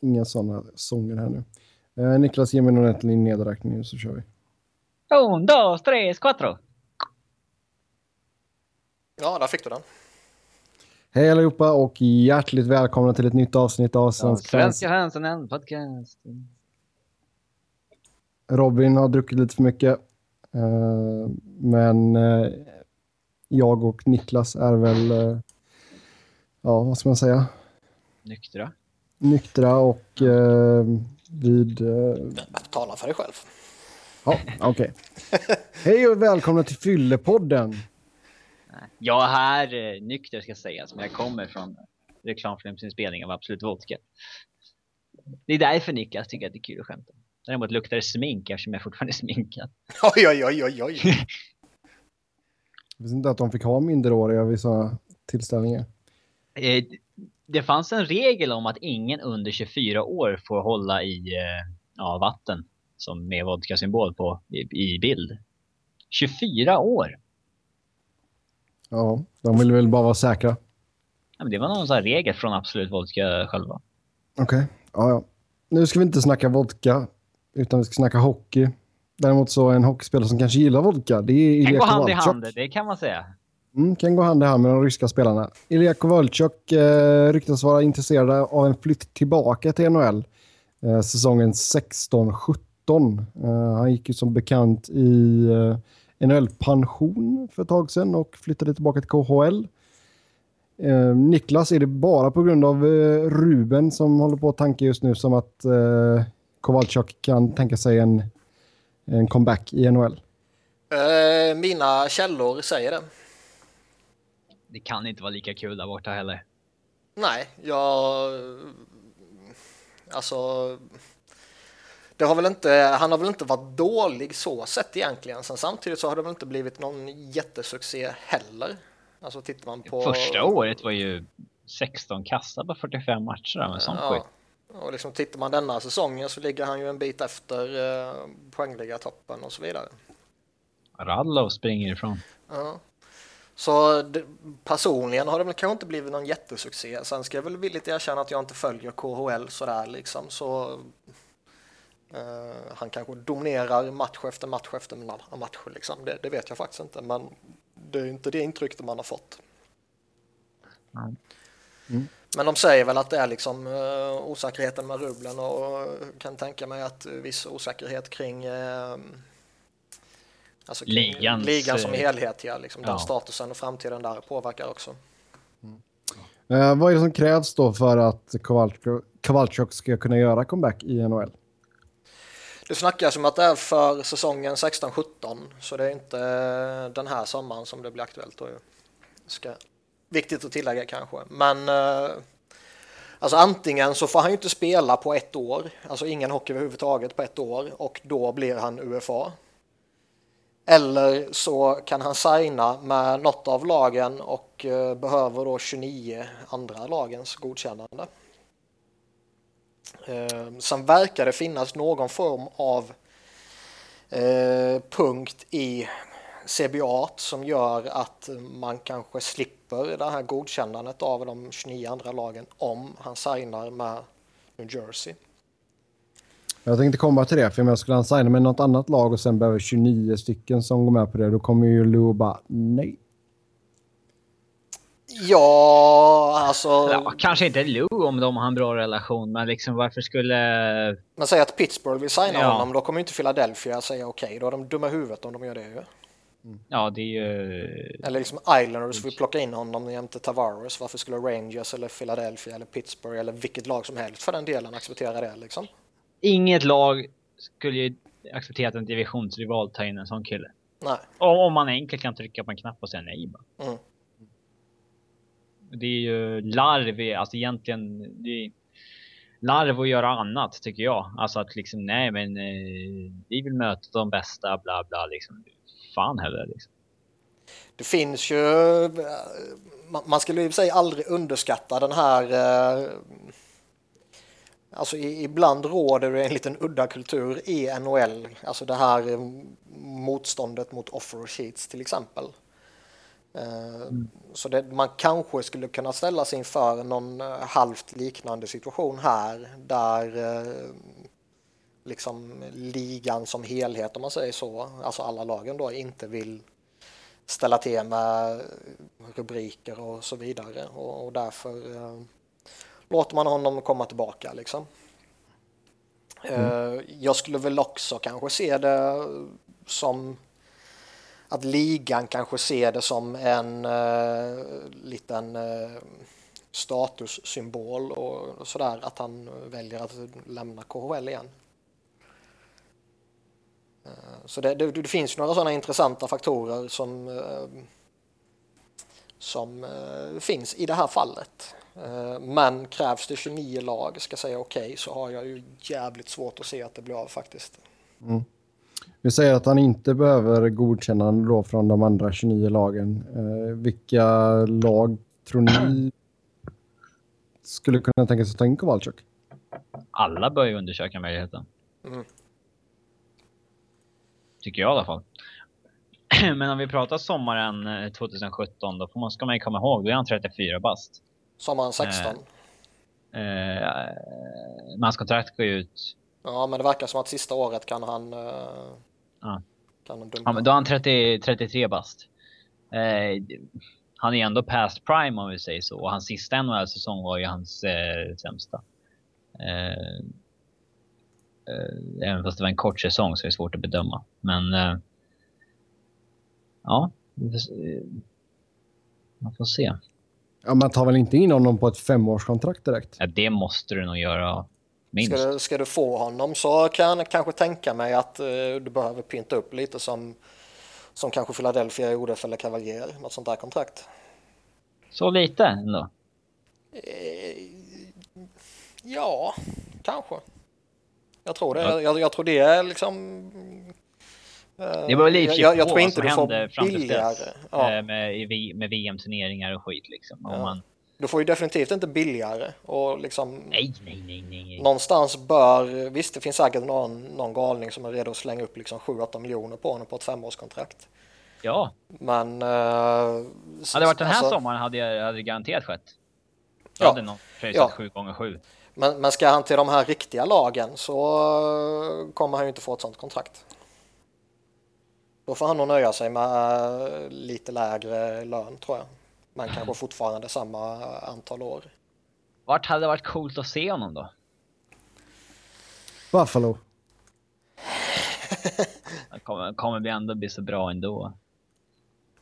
inga sådana sånger här nu. Eh, Niklas, ge mig någon ordentlig nedräkning nu så kör vi. Un, dos, tres, cuatro. Ja, där fick du den. Hej allihopa och hjärtligt välkomna till ett nytt avsnitt av Svensk Fans. Svenska Hansen podcast. Robin har druckit lite för mycket. Eh, men eh, jag och Niklas är väl, eh, ja vad ska man säga, Nyktra. Nyktra och eh, vid... Eh, Tala för dig själv. ja, okej. Hej och välkomna till Fyllepodden. Jag är här eh, nykter ska sägas, men jag kommer från reklamfilmsinspelning av Absolut Vodka. Det är därför Niklas tycker att det är kul att skämta. Däremot luktar det smink eftersom jag fortfarande är sminkad. Oj, oj, oj, oj, oj. Jag visste inte att de fick ha minderåriga vid sådana tillställningar. Det fanns en regel om att ingen under 24 år får hålla i eh, ja, vatten som med vodka-symbol på i, i bild. 24 år! Ja, de vill väl bara vara säkra. Ja, men det var någon sån här regel från Absolut Vodka själva. Okej, ja, ja. Nu ska vi inte snacka vodka, utan vi ska snacka hockey. Däremot så är en hockeyspelare som kanske gillar vodka, det är Ilja gå hand i Kovalchuk. hand, det kan man säga. Mm, kan gå hand i hand med de ryska spelarna. Ilja Kovalchuk eh, ryktas vara intresserad av en flytt tillbaka till NHL eh, säsongen 16-17. Eh, han gick ju som bekant i eh, NHL-pension för ett tag sedan och flyttade tillbaka till KHL. Eh, Niklas, är det bara på grund av eh, Ruben som håller på att tanka just nu som att eh, Kovalchuk kan tänka sig en, en comeback i NHL? Eh, mina källor säger det. Det kan inte vara lika kul där borta heller. Nej, jag... Alltså... Det har väl inte, han har väl inte varit dålig så sett egentligen. Sen samtidigt så har det väl inte blivit någon jättesuccé heller. Alltså tittar man på... Första året var ju 16 kassar på 45 matcher med skit. Ja, och liksom tittar man denna säsongen så ligger han ju en bit efter eh, poängliga-toppen och så vidare. Radlov springer ifrån. Ja. Så det, personligen har det väl kanske inte blivit någon jättesuccé. Sen ska jag väl villigt erkänna att jag inte följer KHL sådär liksom. Så eh, han kanske dominerar match efter match efter ma- match liksom. Det, det vet jag faktiskt inte. Men det är ju inte det intryck man har fått. Ja. Men de säger väl att det är liksom eh, osäkerheten med rublen och kan tänka mig att viss osäkerhet kring eh, alltså Ligans, ligan som eh, helhet, ja, liksom den ja. statusen och framtiden där påverkar också. Eh, vad är det som krävs då för att Kovalchuk ska kunna göra comeback i NHL? Det snackas om att det är för säsongen 16-17 så det är inte eh, den här sommaren som det blir aktuellt. Då. Ska, viktigt att tillägga kanske. Men eh, alltså antingen så får han ju inte spela på ett år, alltså ingen hockey överhuvudtaget på ett år och då blir han UFA. Eller så kan han signa med något av lagen och eh, behöver då 29 andra lagens godkännande. Ehm, sen verkar det finnas någon form av eh, punkt i CBA som gör att man kanske slipper det här godkännandet av de 29 andra lagen om han signar med New Jersey. Jag tänkte komma till det, för om jag skulle han signa med något annat lag och sen behöver 29 stycken som går med på det, då kommer ju Lou bara nej. Ja, alltså Ja, kanske inte Lou om de har en bra relation, men liksom varför skulle... man säger att Pittsburgh vill signa Ja. honom, då kommer ju inte Philadelphia säga okej, då är de dumma i huvudet om de gör det ju. Ja, det är ju... Eller liksom Islanders vill plocka in honom jämte Tavares, varför skulle Rangers eller Philadelphia eller Pittsburgh eller vilket lag som helst för den delen acceptera det liksom? Inget lag skulle ju acceptera att en divisionsrival tar in en sån kille. Nej. Om, om man enkelt kan trycka på en knapp och säga nej bara. Mm. Det är ju larv, alltså egentligen... Det är larv att göra annat tycker jag. Alltså att liksom, nej men eh, vi vill möta de bästa, bla bla liksom. Fan heller liksom. Det finns ju, eh, man- man skulle i och för sig aldrig underskatta den här, eh, alltså ibland råder det en liten udda kultur i NHL, alltså det här eh, motståndet mot offer sheets till exempel. Mm. Så det, man kanske skulle kunna ställa sig inför någon halvt liknande situation här där liksom ligan som helhet om man säger så, alltså alla lagen då inte vill ställa till med rubriker och så vidare och, och därför eh, låter man honom komma tillbaka liksom. Mm. Eh, jag skulle väl också kanske se det som att ligan kanske ser det som en eh, liten eh, statussymbol och, sådär att han väljer att lämna KHL igen. Eh, så det, det, det finns några sådana intressanta faktorer som, eh, som eh, finns i det här fallet. Men krävs det 29 lag ska säga okej okay, så har jag ju jävligt svårt att se att det blir av faktiskt. Mm. Vi säger att han inte behöver godkännande då från de andra 29 lagen. Eh, vilka lag tror ni skulle kunna tänka sig att ta in Kowalczyk? Alla bör ju undersöka möjligheten. Mm tycker jag i alla fall. Men om vi pratar sommaren 2017, eh, då får man, ska man ju komma ihåg, då är han 34 bast. Sommaren 16? Eh, eh, hans kontrakt går ut. Ja, men det verkar som att sista året kan han... Eh, ja. Kan han ja, men då är han 30, 33 bast. Eh, han är ändå past prime om vi säger så. Och hans sista NHL-säsong var ju hans eh, sämsta. Eh, även fast det var en kort säsong så är det svårt att bedöma. Men ja, man får se. Ja, man tar väl inte in honom på ett femårskontrakt direkt? Ja, det måste du nog göra. Minst. Ska, du, ska du få honom så kan jag kanske tänka mig att uh, du behöver pynta upp lite som, som kanske Philadelphia gjorde för Cavalier, något sånt där kontrakt. Så lite ändå? Uh, ja, kanske. Jag tror det. Ja. Jag, jag, tror det är liksom... Det var lite jag, jag tror inte du får billigare. Ja. Eh, med, med VM-turneringar och skit liksom. Ja. Man... Du får ju definitivt inte billigare och liksom... Nej, nej, nej, nej. Någonstans bör... Visst, det finns säkert någon, någon galning som är redo att slänga upp liksom 7-8 miljoner på honom på ett femårskontrakt. Ja. Men... Uh, hade det varit den här alltså, sommaren hade, jag, hade det garanterat skett. Då ja. hade någon pröjsat ja. 7 gånger 7 men, men ska han till de här riktiga lagen så eh, kommer han ju inte få ett sånt kontrakt. Då får han nog nöja sig med eh, lite lägre lön tror jag. Men kanske fortfarande samma antal år. Vart hade det varit coolt att se honom då? Buffalo. det kommer, kommer bli ändå bli så bra ändå.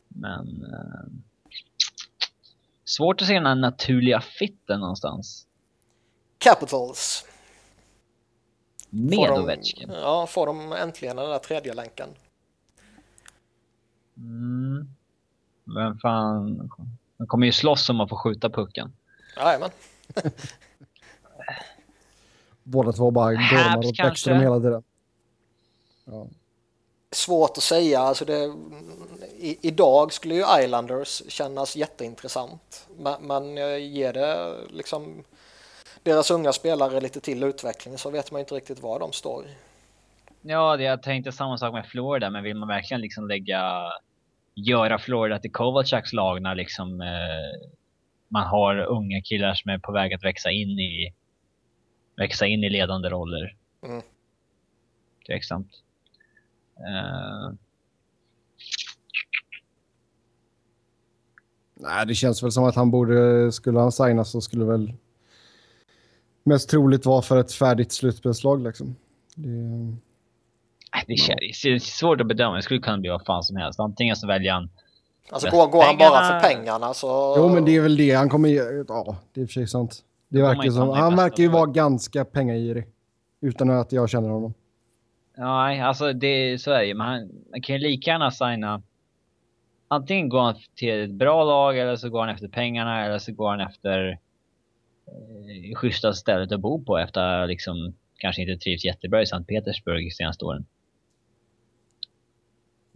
Men... Eh, svårt att se den här naturliga fitten någonstans. Capitals. Med Ovechkin? Ja, får de äntligen den där tredje länken. Mm. Vem fan... De kommer ju slåss om att få skjuta pucken. Jajamän. Båda två bara gormar och Bäckström hela tiden. Ja. Svårt att säga. Alltså det, i, idag skulle ju Islanders kännas jätteintressant. Men, men ger det liksom deras unga spelare lite till utveckling så vet man inte riktigt var de står. Ja, det, jag tänkte samma sak med Florida, men vill man verkligen liksom lägga, göra Florida till Kovalchaks lag när liksom eh, man har unga killar som är på väg att växa in i, växa in i ledande roller. Mm. Tveksamt. Uh... Nej, det känns väl som att han borde, skulle han signas så skulle väl mest troligt vara för ett färdigt slutspelslag liksom. Det, det, det är svårt att bedöma. Det skulle kunna bli vad fan som helst. Antingen så väljer han Alltså går, går han bara för pengarna så... Jo, men det är väl det. Han kommer. Ja, det är i och för sig sant. Det verkar som... Han verkar ju vara ganska pengagirig. Utan att jag känner honom. Nej, alltså det så är det ju. Men han, man kan ju lika gärna signa... Antingen går han till ett bra lag eller så går han efter pengarna eller så går han efter eh, schyssta stället att bo på efter liksom kanske inte trivs jättebra i Sankt Petersburg de senaste åren.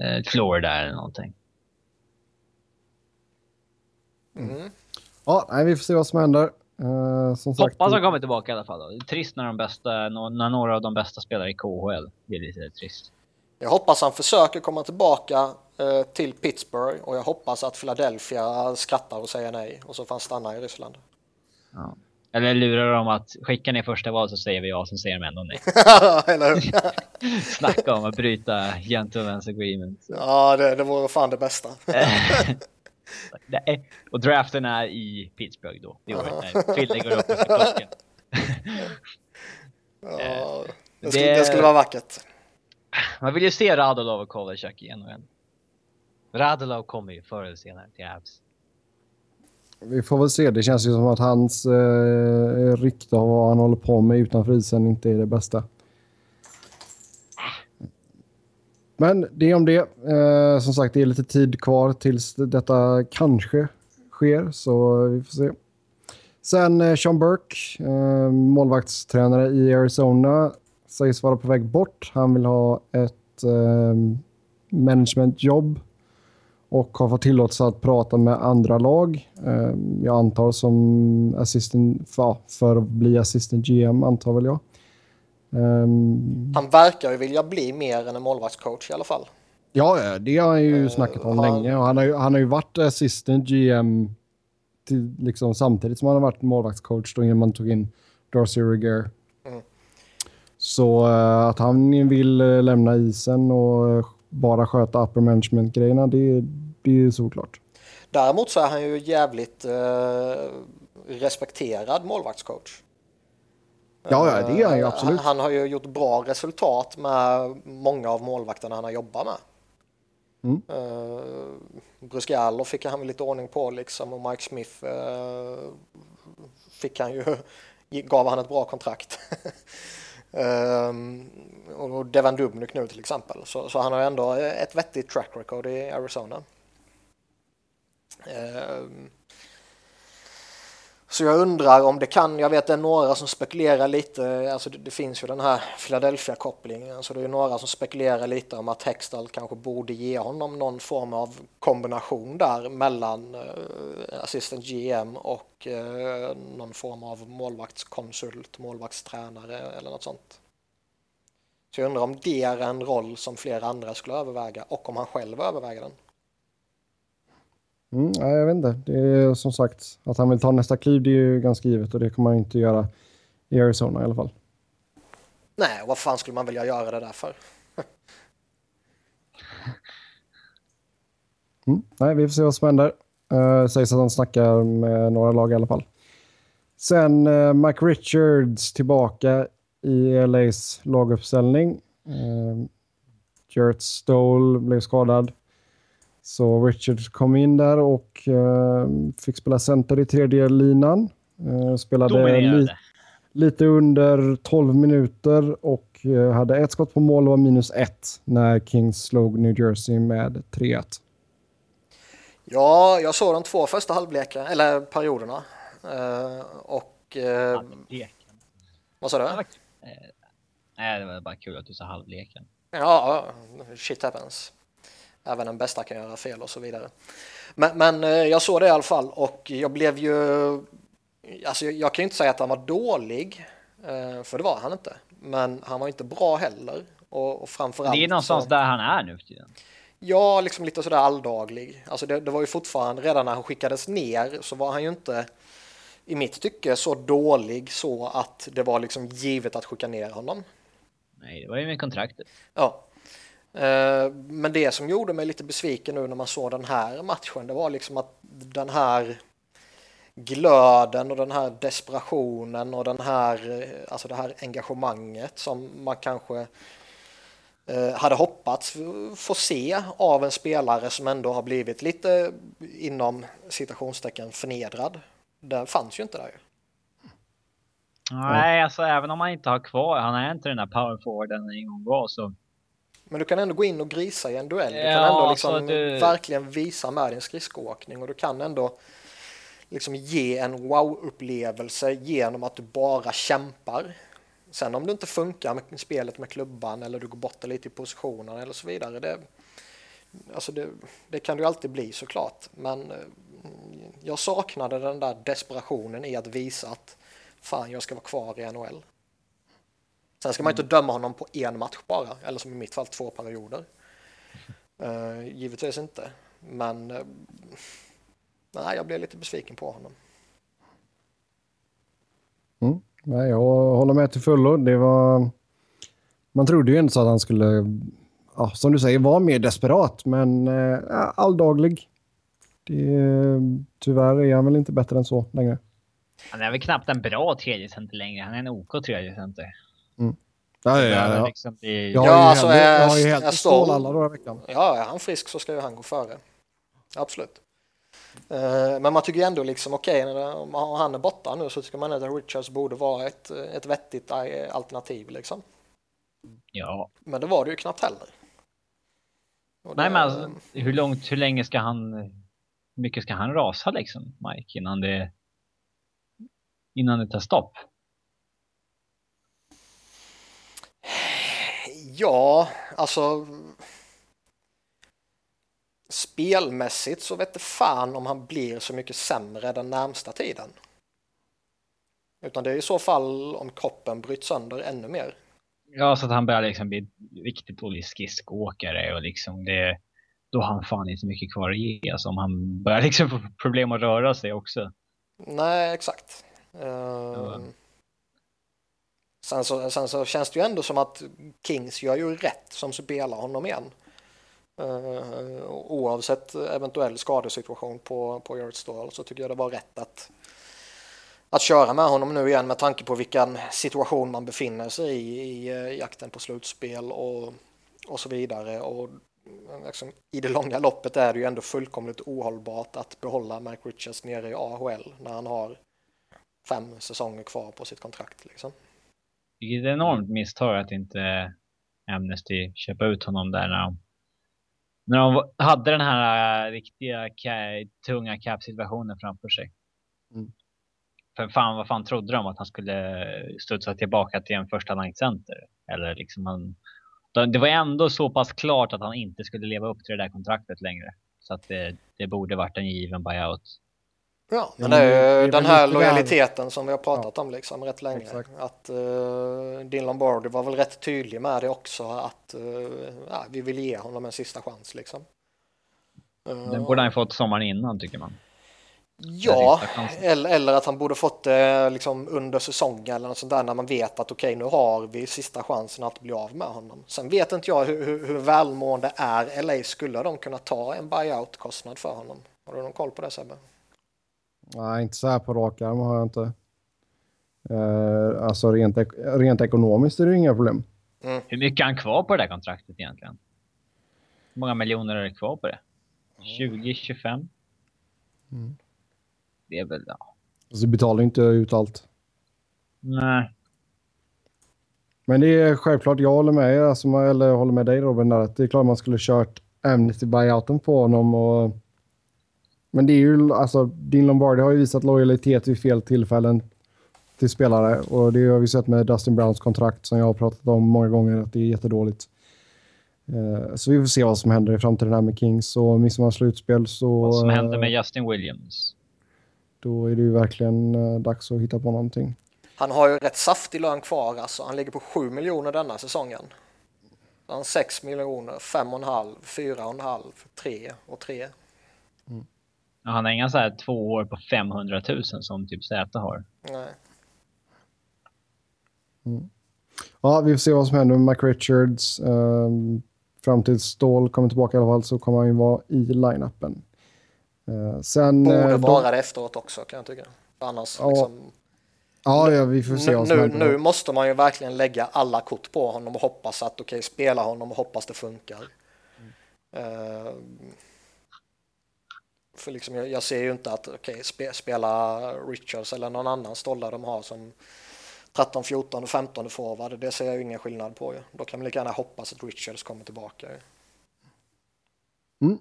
Eh, Florida eller någonting. Mm. Ja, nej, vi får se vad som händer. Uh, som sagt, Hoppas han kommer tillbaka i alla fall. Då. Det är trist när, de bästa, när några av de bästa spelar i KHL. Det är lite trist. Jag hoppas han försöker komma tillbaka. eh, till Pittsburgh och jag hoppas att Philadelphia skrattar och säger nej och så får han stanna i Ryssland. Ja. Eller lurar de att skicka ner första val så säger vi ja, sen säger de ändå nej. Eller hur? Snacka om att bryta gentlemen's agreement. ja, det, det vore fan det bästa. Och draften är i Pittsburgh då, det året Philly går upp efter ja, det, skulle, det skulle vara vackert. Man vill ju se Radulov och Kovalchuk i NHL. Radulov kommer ju förr eller senare till Avs. Vi får väl se. Det känns ju som att hans eh, rykte om vad han håller på med utanför isen inte är det bästa. Men det om det. Eh, som sagt, det är lite tid kvar tills detta kanske sker, så vi får se. Sen eh, Sean Burke, eh, målvaktstränare i Arizona, sägs vara på väg bort. Han vill ha ett eh, managementjobb och har fått tillåtelse att prata med andra lag. Eh, jag antar som assistant, för, för att bli assistant GM antar väl jag. Um, han verkar ju vilja bli mer än en målvaktscoach i alla fall. Ja, det har han ju uh, snackat om han, länge. Och han, har ju, han har ju varit assistant GM till, liksom, samtidigt som han har varit målvaktscoach då innan man tog in Darcy Reger. Mm. Så uh, att han vill uh, lämna isen och bara sköta upper management-grejerna, det, det är såklart. Däremot så är han ju jävligt respekterad målvaktscoach. Ja, ja, det är han ju absolut. Han, han, har ju gjort bra resultat med många av målvakterna han har jobbat med. Mm. Uh, Bruscalo fick han väl lite ordning på liksom och Mike Smith uh, fick han ju, gav han ett bra kontrakt. um, och Devan Dubnik nu till exempel. Så, så, han har ändå ett vettigt track record i Arizona. Um, så jag undrar om det kan, jag vet det är några som spekulerar lite, alltså det, det finns ju den här Philadelphia-kopplingen, så det är några som spekulerar lite om att Hextall kanske borde ge honom någon form av kombination där mellan uh, assistant GM och uh, någon form av målvaktskonsult, målvaktstränare eller något sånt. Så jag undrar om det är en roll som flera andra skulle överväga och om han själv överväger den. Mm, jag vet inte. Det är som sagt att han vill ta nästa kliv, det är ju ganska givet och det kommer han inte göra i Arizona i alla fall. Nej, vad fan skulle man vilja göra det där för? mm, nej, vi får se vad som händer. Uh, sägs att han snackar med några lag i alla fall. Sen uh, Mike Richards tillbaka i LAs laguppställning. Uh, Jarrett Stoll blev skadad. Så Richard kom in där och uh, fick spela center i tredje linan. Uh, spelade li lite under 12 minuter och uh, hade ett skott på mål och var minus ett när Kings slog New Jersey med 3-1. Ja, jag såg de två första halvlekarna, eller perioderna. och... vad sa du? Nej, det var bara kul att du sa halvleken. Ja, shit happens. Även den bästa kan göra fel och så vidare. Men, men eh, jag såg det i alla fall och jag blev ju... Alltså jag kan ju inte säga att han var dålig, eh, för det var han inte. Men han var inte bra heller. Och, och framförallt... Det är någonstans så, där han är nu för tiden. Ja, liksom lite sådär alldaglig. Alltså det, det var ju fortfarande, redan när han skickades ner så var han ju inte i mitt tycke så dålig så att det var liksom givet att skicka ner honom. Nej, det var ju med kontraktet. Ja, Eh, men det som gjorde mig lite besviken nu när man såg den här matchen, det var liksom att den här glöden och den här desperationen och den här, eh, alltså det här engagemanget som man kanske eh, hade hoppats få se av en spelare som ändå har blivit lite inom citationstecken förnedrad. Den fanns ju inte där. Nej, alltså även om han inte har kvar, han är inte den där powerforwarden en gång var så men du kan ändå gå in och grisa i en duell. Du kan ändå liksom du... verkligen visa med din skridskoåkning och du kan ändå liksom ge en wow-upplevelse genom att du bara kämpar. Sen om du inte funkar med spelet med klubban eller du går bort lite i positionen eller så vidare. Det, alltså det, det kan du alltid bli såklart. Men eh, jag saknade den där desperationen i att visa att fan jag ska vara kvar i NHL. Sen ska man inte döma honom på en match bara, eller som i mitt fall två perioder. Uh, givetvis inte. Men uh, nej, jag blev lite besviken på honom. Mm. Nej, jag håller med till fullo. Det var... Man trodde ju inte så att han skulle, ja, som du säger, vara mer desperat, men uh, alldaglig. Det, tyvärr är han väl inte bättre än så längre. Han är väl knappt en bra tredje center längre. Han är en OK tredje center. Mm. Ja, ja, ja. ja. Liksom bli... ja, alltså är, jag har ju helt stål alla dagar veckan. Ja, är han frisk så ska ju han gå före. Absolut. Uh, men man tycker ändå liksom okej, okay, om han är borta nu så tycker man att Richards borde vara ett, ett vettigt alternativ liksom. Ja. Men det var det ju knappt heller. Och Nej, det, men alltså, hur långt, hur länge ska han, hur mycket ska han rasa liksom, Mike, innan det, innan det tar stopp? Ja, alltså spelmässigt så vet det fan om han blir så mycket sämre den närmsta tiden. Utan det är i så fall om kroppen bryts sönder ännu mer. Ja, så att han börjar liksom bli riktigt dålig skridskoåkare och liksom det, då har han fan inte mycket kvar att ge. Alltså om han börjar liksom få problem att röra sig också. Nej, exakt. Uh, ja sen, så, sen så känns det ju ändå som att Kings gör ju rätt som spelar honom igen. Uh, oavsett eventuell skadesituation på, på Jared Stall så tycker jag det var rätt att, att köra med honom nu igen med tanke på vilken situation man befinner sig i i uh, jakten på slutspel och, och så vidare. Och eh, liksom, I det långa loppet är det ju ändå fullkomligt ohållbart att behålla Mark Richards nere i AHL när han har fem säsonger kvar på sitt kontrakt. Liksom. Ett enormt misstag att inte Amnesty köpa ut honom där när de när de hade den här äh, riktiga tunga cap-situationen framför sig. Mm. För fan, vad fan trodde de att han skulle studsa tillbaka till en första line center? Eller liksom han, det var ändå så pass klart att han inte skulle leva upp till det där kontraktet längre. Så att det, det borde varit en given buyout. Ja, men det är ju den här lojaliteten som vi har pratat ja. om liksom rätt länge. Exakt. Att uh, Dean Lombardi var väl rätt tydlig med det också att uh, ja, vi vill ge honom en sista chans liksom. Uh, Den borde han fått sommaren innan tycker man. Ja, eller, eller att han borde fått det liksom under säsongen eller något sånt där när man vet att okej okay, nu har vi sista chansen att bli av med honom. Sen vet inte jag hur, hur, hur välmående är LA. Skulle de kunna ta en buyout-kostnad för honom? Har du någon koll på det Sebbe? Nej, inte så här på rak arm har jag inte. Uh, alltså rent, rent ekonomiskt är det inga problem. Mm. Hur mycket är han kvar på det där kontraktet egentligen? Hur många miljoner är det kvar på det? 20, 25? Mm. Det är väl, ja. Alltså, det betalar inte ut allt. Nej. Men det är självklart, jag håller med, alltså, eller jag håller med dig Robin, där, att det är klart man skulle kört Amnesty buyouten på honom och men det är ju, alltså, Din Lombardi har ju visat lojalitet vid fel tillfällen till spelare och det har vi sett med Dustin Browns kontrakt som jag har pratat om många gånger att det är jättedåligt. Uh, så vi får se vad som händer i framtiden här med Kings och missar man slutspel så... Vad som händer med Justin Williams. Då är det ju verkligen uh, dags att hitta på någonting. Han har ju rätt saftig lön kvar alltså. Han ligger på 7 miljoner denna säsongen. Han har 6 miljoner, 5,5, 4,5, 3 och 3. Han har inga så här två år på 500 000 som typ Z har. Nej. Mm. Ja, vi får se vad som händer med Mike Richards. Um, fram till Ståhl kommer tillbaka i alla fall så kommer han ju vara i line-upen. Uh, sen, Borde uh, vara det efteråt också kan jag tycka. Annars ja. liksom... Ja, ja, vi får se vad som nu, händer. Nu måste man ju verkligen lägga alla kort på honom och hoppas att okej, okay, spela honom och hoppas det funkar. Mm. Uh, för liksom jag, jag, ser ju inte att okay, spe, spela Richards eller någon annan stollar de har som 13, 14 och 15 forward. Det ser jag ju ingen skillnad på. Då kan man lika gärna hoppas att Richards kommer tillbaka. Mm.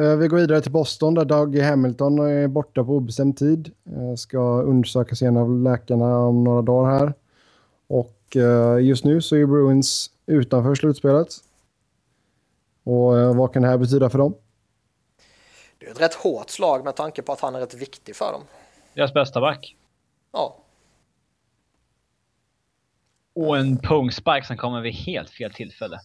Eh, vi går vidare till Boston där Doug Hamilton är borta på obestämd tid. Eh, ska undersökas igen av läkarna om några dagar här. Och eh, just nu så är Bruins utanför slutspelet. Och eh, vad kan det här betyda för dem? Är ett rätt hårt slag med tanke på att han är rätt viktig för dem. Deras bästa back. Ja. Och en pungspark som kommer vid helt fel tillfälle.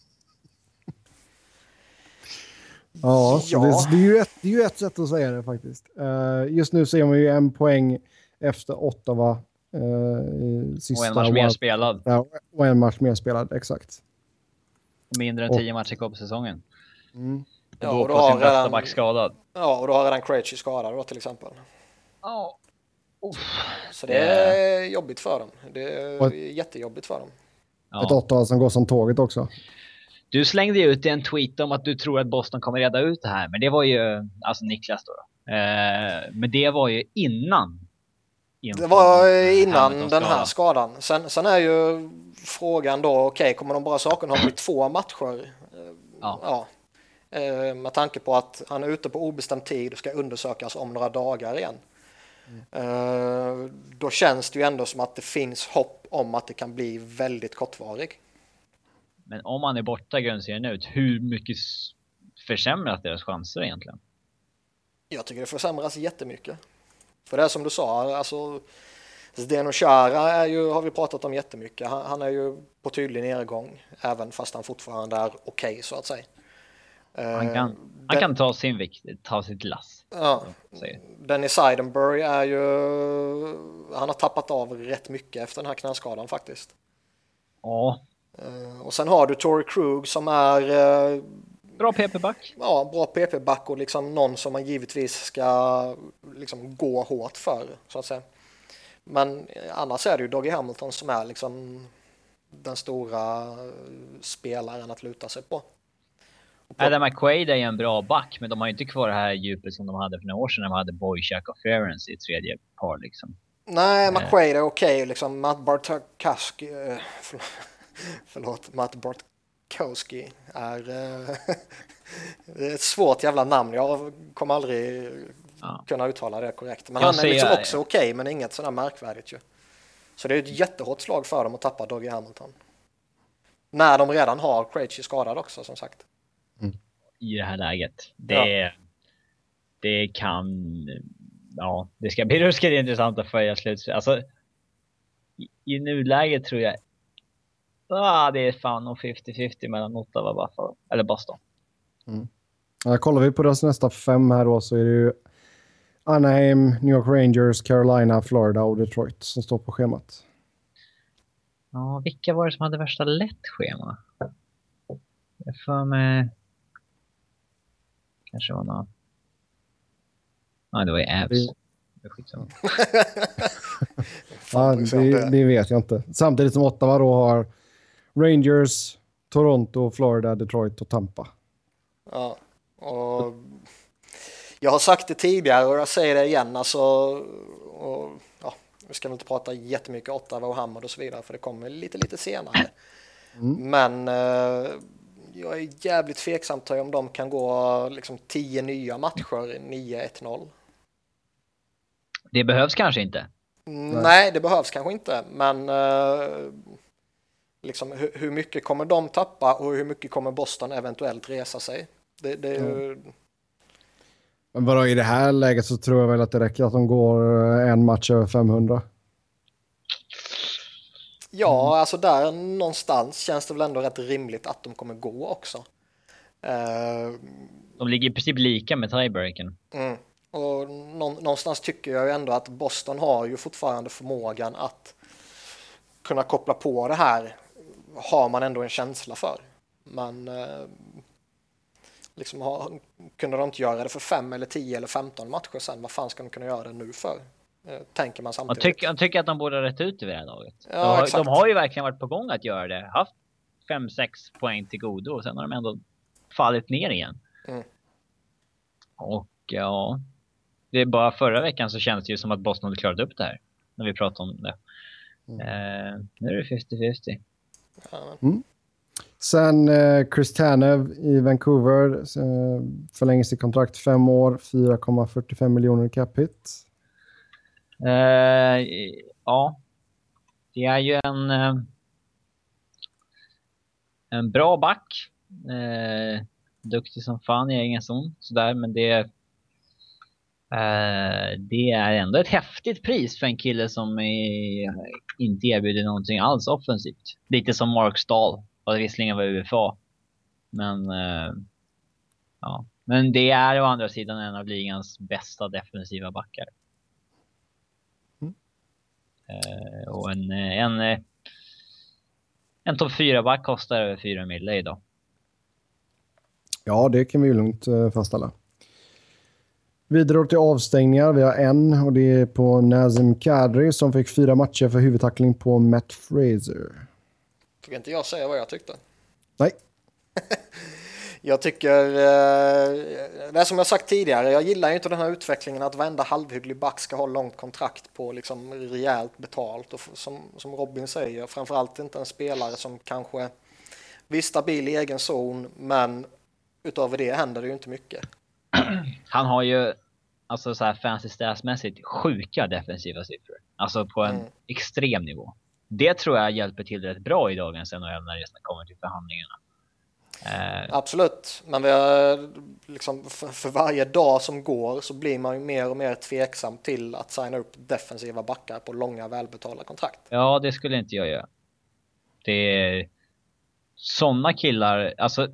Ja, Ja. Det, det, är ju ett, det är ju ett sätt att säga det faktiskt. Eh, just nu ser man ju en poäng efter Ottawa. Uh, sista Och en match mer spelad. Ja, och en match mer spelad, exakt. Mindre än Och- 10 matcher kvar på säsongen. Mm. Ja, och och då då på sin har bästa redan- back skadad. Ja, och då har redan Krejci skadad då till exempel. Ja. Så det är jobbigt för dem. Det är Och- jättejobbigt för dem. Ett. Ottawa som går som tåget också. Du slängde ju ut en tweet om att du tror att Boston kommer reda ut det här, men det var ju, alltså Niklas då. Eh, men det var ju innan. Det var inför innan Hamiltons den här skada. skadan. Sen, sen är ju frågan då, okej, kommer de bara saken ha i två matcher? Eh, Ja. ja. Eh, Med tanke på att han är ute på obestämd tid och ska undersökas om några dagar igen. Eh, Då känns det ju ändå som att det finns hopp om att det kan bli väldigt kortvarig. Men om han är borta grundserien ut, hur mycket försämras deras chanser egentligen? Jag tycker det försämras jättemycket. För det är som du sa, alltså Zdeno Chara är ju, har vi pratat om jättemycket. Han, han är ju på tydlig nedgång, även fast han fortfarande är okej så att säga. Han Eh, kan, han den- kan ta sin vikt, ta sitt lass. Ja. Dennis Seidenberg är ju, han har tappat av rätt mycket efter den här knäskadan faktiskt. Ja, Eh, Och sen har du Tory Krug som är eh, bra PP-back. ja, bra PP-back och liksom någon som man givetvis ska liksom gå hårt för så att säga. Men eh, annars är det ju Doggy Hamilton som är liksom den stora eh, spelaren att luta sig på. Adam McQuaid är ju en bra back, men de har ju inte kvar det här djupet som de hade för några år sedan när de hade Boychuk och Ference i tredje par liksom. Nej, McQuaid är okej. liksom Matt Bartkowski, eh, förlåt, förlåt, Matt Bartkowski är... eh, är ett svårt jävla namn. Jag kommer aldrig Ja. kunna uttala det korrekt. Men Jag han är liksom också okej, men inget sådär märkvärdigt ju. Så det är ett jättehårt slag för dem att tappa Doggy Hamilton. När de redan har Krejci skadad också, som sagt. I det här läget. Det, det kan... Ja, det ska bli ruskigt intressant att följa slutspelet. Alltså, i, i nuläget tror jag... Ah, det är fan nog 50-50 mellan Ottawa och Buffalo. Eller Boston. Ja, kollar vi på deras nästa fem här då så är det ju Anaheim, New York Rangers, Carolina, Florida och Detroit som står på schemat. Ja, vilka var det som hade värsta lätt schema? Jag för mig... Kanske var någon... Nej, det var ju Avs. Det- Det är skitsamma. Fan, Ja, vi får se om det, det vet jag inte. Samtidigt som Ottawa då har Rangers, Toronto, Florida, Detroit och Tampa. Ja, och jag har sagt det tidigare och jag säger det igen. Alltså, och, ja, vi ska väl inte prata jättemycket Ottawa och Hammarby och så vidare för det kommer lite, lite senare. Men eh, jag är jävligt tveksam till om de kan gå liksom 10 nya matcher 9-1-0. Det behövs kanske inte. Nej. det behövs kanske inte, men eh, liksom, hur, hur mycket kommer de tappa och hur mycket kommer Boston eventuellt resa sig? Det, det är ju, Men bara i det här läget så tror jag väl att det räcker att de går eh, en match över 500. Ja, alltså där någonstans känns det väl ändå rätt rimligt att de kommer gå också. Eh, De ligger i princip lika med tiebreaken. mm. Och nå- någonstans tycker jag ju ändå att Boston har ju fortfarande förmågan att kunna koppla på det här. Har man ändå en känsla för. Men eh, liksom har, kunde de inte göra det för 5 eller 10 eller 15 matcher sen, vad fan ska de kunna göra det nu för? Eh, tänker man Jag samtidigt. tycker, jag tycker att de borde ha rätt ut det vid det här laget. Ja, de, har, exakt. de har ju verkligen varit på gång att göra det. Haft 5-6 poäng till godo och sen har de ändå fallit ner igen. Mm. Och ja, det är bara förra veckan så kändes det ju som att Boston hade klarat upp det här. När vi pratade om det. Mm. Eh, nu är det 50-50. Ja, men- Sen eh, Chris Tanev i Vancouver eh, förlänger sitt kontrakt fem år, 4,45 miljoner cap hit. Eh, ja, det är ju en, eh, en bra back. Eh, duktig som fan i egen zon, sådär, men det eh, det är ändå ett häftigt pris för en kille som är, inte erbjuder någonting alls offensivt. Lite som Mark Stahl, och visserligen var UFA. Men eh, ja, Men det är å andra sidan en av ligans bästa defensiva backar. Eh, och en, en, eh, en topp 4-back kostar över 4 mille idag. Ja, det kan vi ju lugnt eh, fastställa. Vidare till avstängningar. Vi har en och det är på Nazim Kadri som fick fyra matcher för huvudtackling på Matt Fraser. Fick inte jag säga vad jag tyckte? Nej. jag tycker, eh, det är som jag sagt tidigare, jag gillar inte den här utvecklingen att varenda halvhygglig back ska ha långt kontrakt på liksom rejält betalt och som, som Robin säger, framförallt inte en spelare som kanske visst stabil i egen zon, men utöver det händer det ju inte mycket. Han har ju alltså så här fancy statsmässigt sjuka defensiva siffror. Alltså på en mm. extrem nivå. Det tror jag hjälper till rätt bra i dagens NHL när det kommer till förhandlingarna. Eh. Absolut, men vi har, liksom, för, för, varje dag som går så blir man ju mer och mer tveksam till att signa upp defensiva backar på långa välbetalda kontrakt. Ja, det skulle inte jag göra. Det är sådana killar, alltså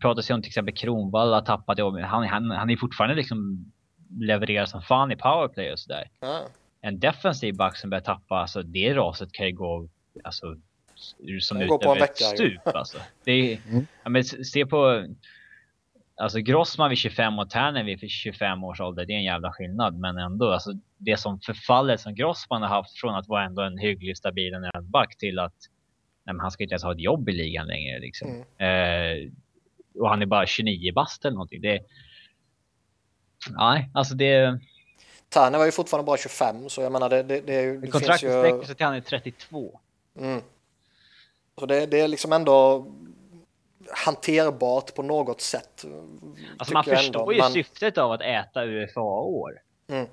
pratas ju om till exempel Kronwall har tappat jobb. Han, han, han är fortfarande liksom levererar som fan i powerplay och sådär. Mm. En defensiv back som börjar tappa, alltså det raset kan ju gå alltså, som ut över ett stup alltså. Det är, mm. ja, men se på Alltså Grossman vid 25 och Tärnen vid 25 års ålder, det är en jävla skillnad. Men ändå, alltså det som förfallet som Grossman har haft från att vara ändå en hygglig stabil back till att nej, men han ska inte ens ha ett jobb i ligan längre. Liksom. Mm. Eh, och han är bara 29 bast eller någonting. Det, nej, alltså det... Tärne var ju fortfarande bara 25 så jag menar det, det, det, det Kontraktet ju... sträcker sig till han är 32. Mm. Så det, det är liksom ändå hanterbart på något sätt. Alltså man förstår ju men... syftet av att äta UFA-år. Mm.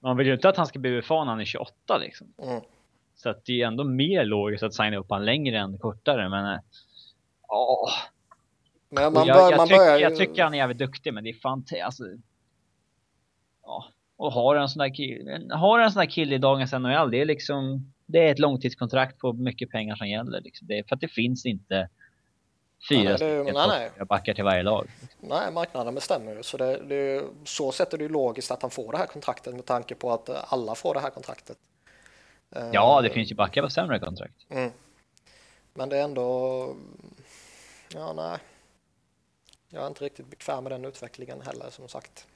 Man vill ju inte att han ska bli UFA när han är 28 liksom. Mm. Så att det är ändå mer logiskt att signa upp han längre än kortare. Men åh, men man bör, jag, jag, man tyck, börjar... jag tycker han är jävligt duktig, men det är fan alltså, ja, och har en sån där kille, har en sån där kille i dagens NHL, det är liksom, det är ett långtidskontrakt på mycket pengar som gäller. Liksom. Det är för att det finns inte fyra nej, det, nej, nej. backar till varje lag. Nej, marknaden bestämmer ju. Så det, det, så sätt är det ju logiskt att han får det här kontraktet med tanke på att alla får det här kontraktet. Ja, det uh, finns ju backar på sämre kontrakt. Mm. Men det är ändå, ja nej jag är inte riktigt bekväm med den utvecklingen heller som sagt.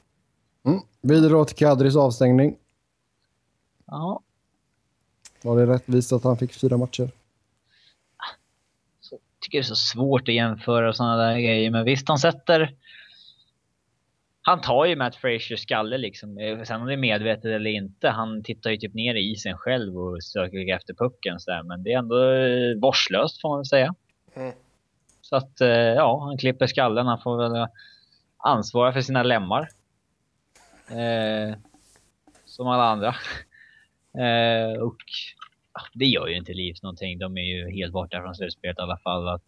Mm. Vidare till Kadris avstängning. Ja. Var det rättvist att han fick fyra matcher? Jag tycker det är så svårt att jämföra sådana där grejer, men visst han sätter... Han tar ju Matt Frasers skalle liksom. Sen om det är medvetet eller inte. Han tittar ju typ ner i isen själv och söker efter pucken så där. Men det är ändå vårdslöst får man väl säga. Mm. Så att eh, ja, han klipper skallen. Han får väl ansvara för sina lemmar. Eh, som alla andra. Eh, och det gör ju inte Leafs någonting. De är ju helt borta från slutspelet i alla fall. Att,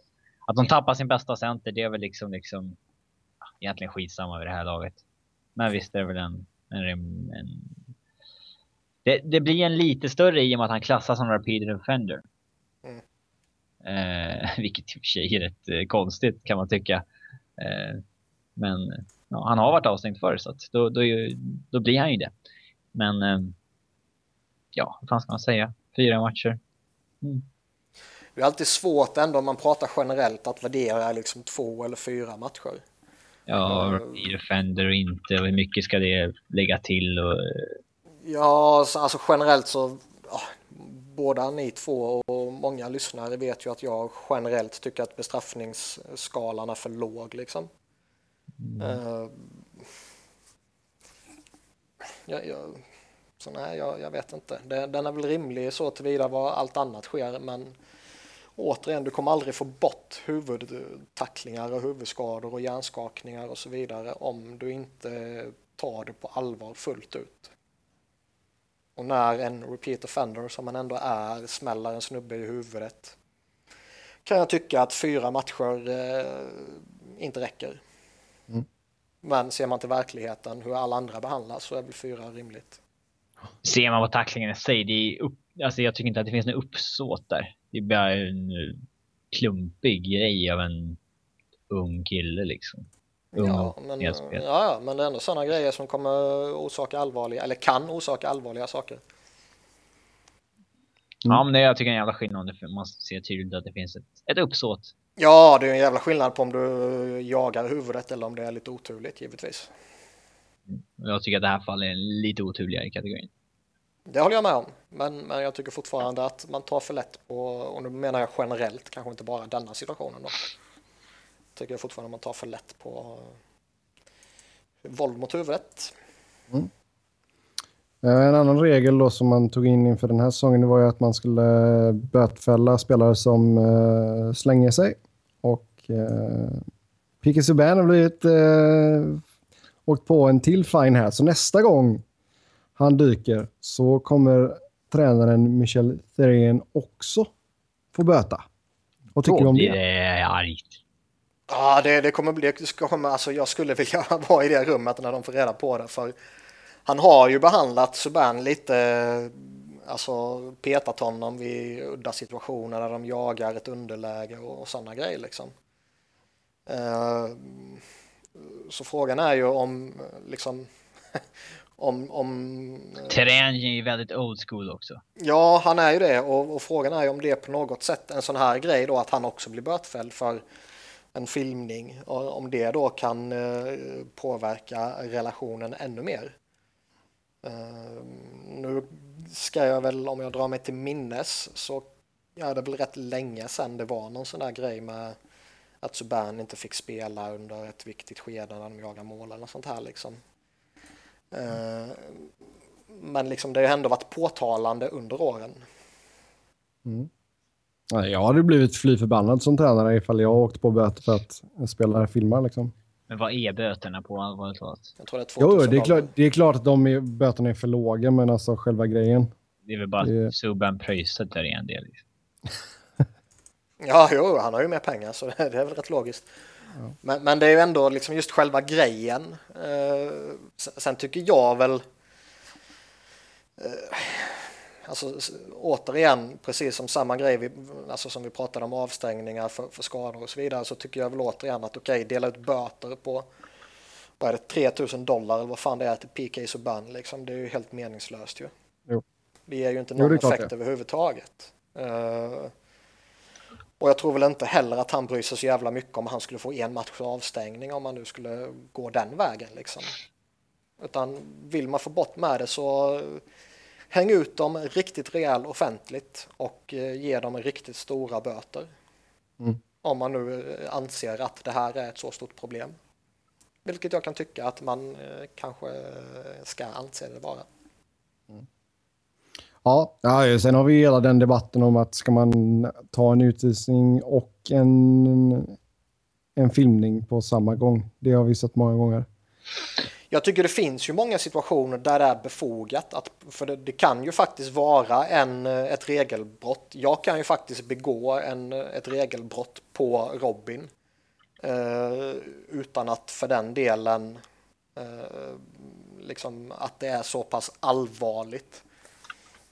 att de tappar sin bästa center, det är väl liksom, liksom egentligen skitsamma vid det här laget. Men visst är det väl en... en, en det, det, blir en lite större i och med att han klassas som repeated offender. Mm. Eh, vilket i och för sig är rätt eh, konstigt kan man tycka. Eh, men ja, han har varit avstängd förr så att då, då, då blir han ju det. Men eh, ja, vad fan ska man säga? Fyra matcher. Mm. Det är alltid svårt ändå om man pratar generellt att värdera liksom två eller fyra matcher. Ja, i defender och inte och hur mycket ska det lägga till och... Ja, alltså generellt så båda ni två och många lyssnare vet ju att jag generellt tycker att bestraffningsskalan är för låg liksom. Mm. Uh, jag, jag, så nej, jag, jag vet inte. Det, den är väl rimlig så tillvida vad allt annat sker, men återigen, du kommer aldrig få bort huvudtacklingar och huvudskador och hjärnskakningar och så vidare om du inte tar det på allvar fullt ut. Och när en repeat offender som man ändå är smäller en snubbe i huvudet kan jag tycka att fyra matcher eh, inte räcker. Mm. Men ser man till verkligheten hur alla andra behandlas så är väl fyra rimligt. Ser man på tacklingen i sig, det är upp, alltså jag tycker inte att det finns något uppsåt där. Det är bara en klumpig grej av en ung kille liksom. ung Ja men, ja, ja, men det är ändå sådana grejer som kommer orsaka allvarliga, eller kan orsaka allvarliga saker. Ja, men det, jag tycker är en jävla skillnad. Det- Man ser tydligt att det finns ett, ett uppsåt. Ja, det är en jävla skillnad på om du jagar huvudet eller om det är lite oturligt givetvis. Jag tycker att det här fallet är lite oturligare i kategorin. Det håller jag med om, men, men jag tycker fortfarande att man tar för lätt på, och nu menar jag generellt, kanske inte bara denna situationen då. Tycker jag fortfarande man tar för lätt på eh, våld mot huvudet. Eh, En annan regel då som man tog in inför den här säsongen det var ju att man skulle bötfälla spelare som uh, slänger sig. Och uh, Pique Subban har blivit uh, åkt på en till fine här. Så nästa gång han dyker så kommer tränaren Michel Therrien också få böta. Vad tycker du om det? det argt. Ja, det, det kommer bli, det komma, alltså jag skulle vilja vara i det rummet när de får reda på det, för han har ju behandlat Subban lite, alltså petat honom vid udda situationer där de jagar ett underläge och, och sådana grejer liksom. Eh, så frågan är ju om, liksom, om, om Terräng är ju väldigt old school också. Ja, han är ju det och, och frågan är ju om det på något sätt en sån här grej då att han också blir bötfälld för en filmning och om det då kan eh, påverka relationen ännu mer. Eh, nu ska jag väl, om jag drar mig till minnes, så är det väl rätt länge sedan det var någon sån där grej med att Subban inte fick spela under ett viktigt skede när de jagar mål eller sånt här liksom. Eh, men liksom det har ändå varit påtalande under åren. Nej, Jag hade blivit fly förbannad som tränare ifall jag åkte på böter för att en spelare filmar. Liksom. Men vad är böterna på allvarligt talat? Jag tror det är Jo, 2000 det är, klart, det är klart att de är, böterna är för låga, men alltså själva grejen. Det är väl bara Det- att Subban pröjsat där i en del. Liksom. Ja, jo, han har ju mer pengar så det, är väl rätt logiskt. Men, men det är ju ändå liksom just själva grejen. Eh, sen, tycker jag väl eh, Alltså återigen, precis som samma grej vi, alltså som vi pratade om avstängningar för, för skador och så vidare så tycker jag väl återigen att okej, dela ut böter på vad är det, 3000 dollar eller vad fan det är till PK Subban liksom. Det är ju helt meningslöst ju. Jo. Det ger ju inte Jo, någon klart effekt det. överhuvudtaget. Eh, och jag tror väl inte heller att han bryr sig så jävla mycket om han skulle få en matchs avstängning om man nu skulle gå den vägen liksom. Utan vill man få bort med det så häng ut dem riktigt rejält offentligt och eh, ge dem riktigt stora böter. Mm. Om man nu eh, anser att det här är ett så stort problem. Vilket jag kan tycka att man eh, kanske ska anse det vara. Ja, ja, sen har vi hela den debatten om att ska man ta en utvisning och en, en filmning på samma gång. Det har vi sett många gånger. Jag tycker det finns ju många situationer där det är befogat. Att, för det, det kan ju faktiskt vara en, ett regelbrott. Jag kan ju faktiskt begå en, ett regelbrott på Robin. Eh, utan att för den delen eh, liksom att det är så pass allvarligt.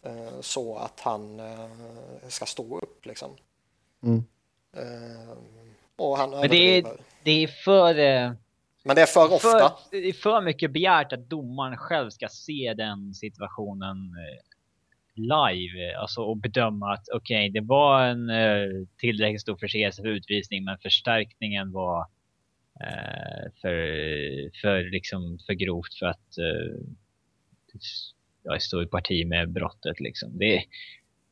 Eh, så att han eh, ska stå upp liksom. Mm. Eh, och han Men det är, det är för... eh, Men det är för ofta. För, det är för mycket begärt att domaren själv ska se den situationen live alltså, och bedöma att okej, det var en tillräckligt stor förseelse för utvisning, men förstärkningen var eh, för, för, liksom, för grovt för att eh, jag står i parti med brottet. Liksom. Det, är-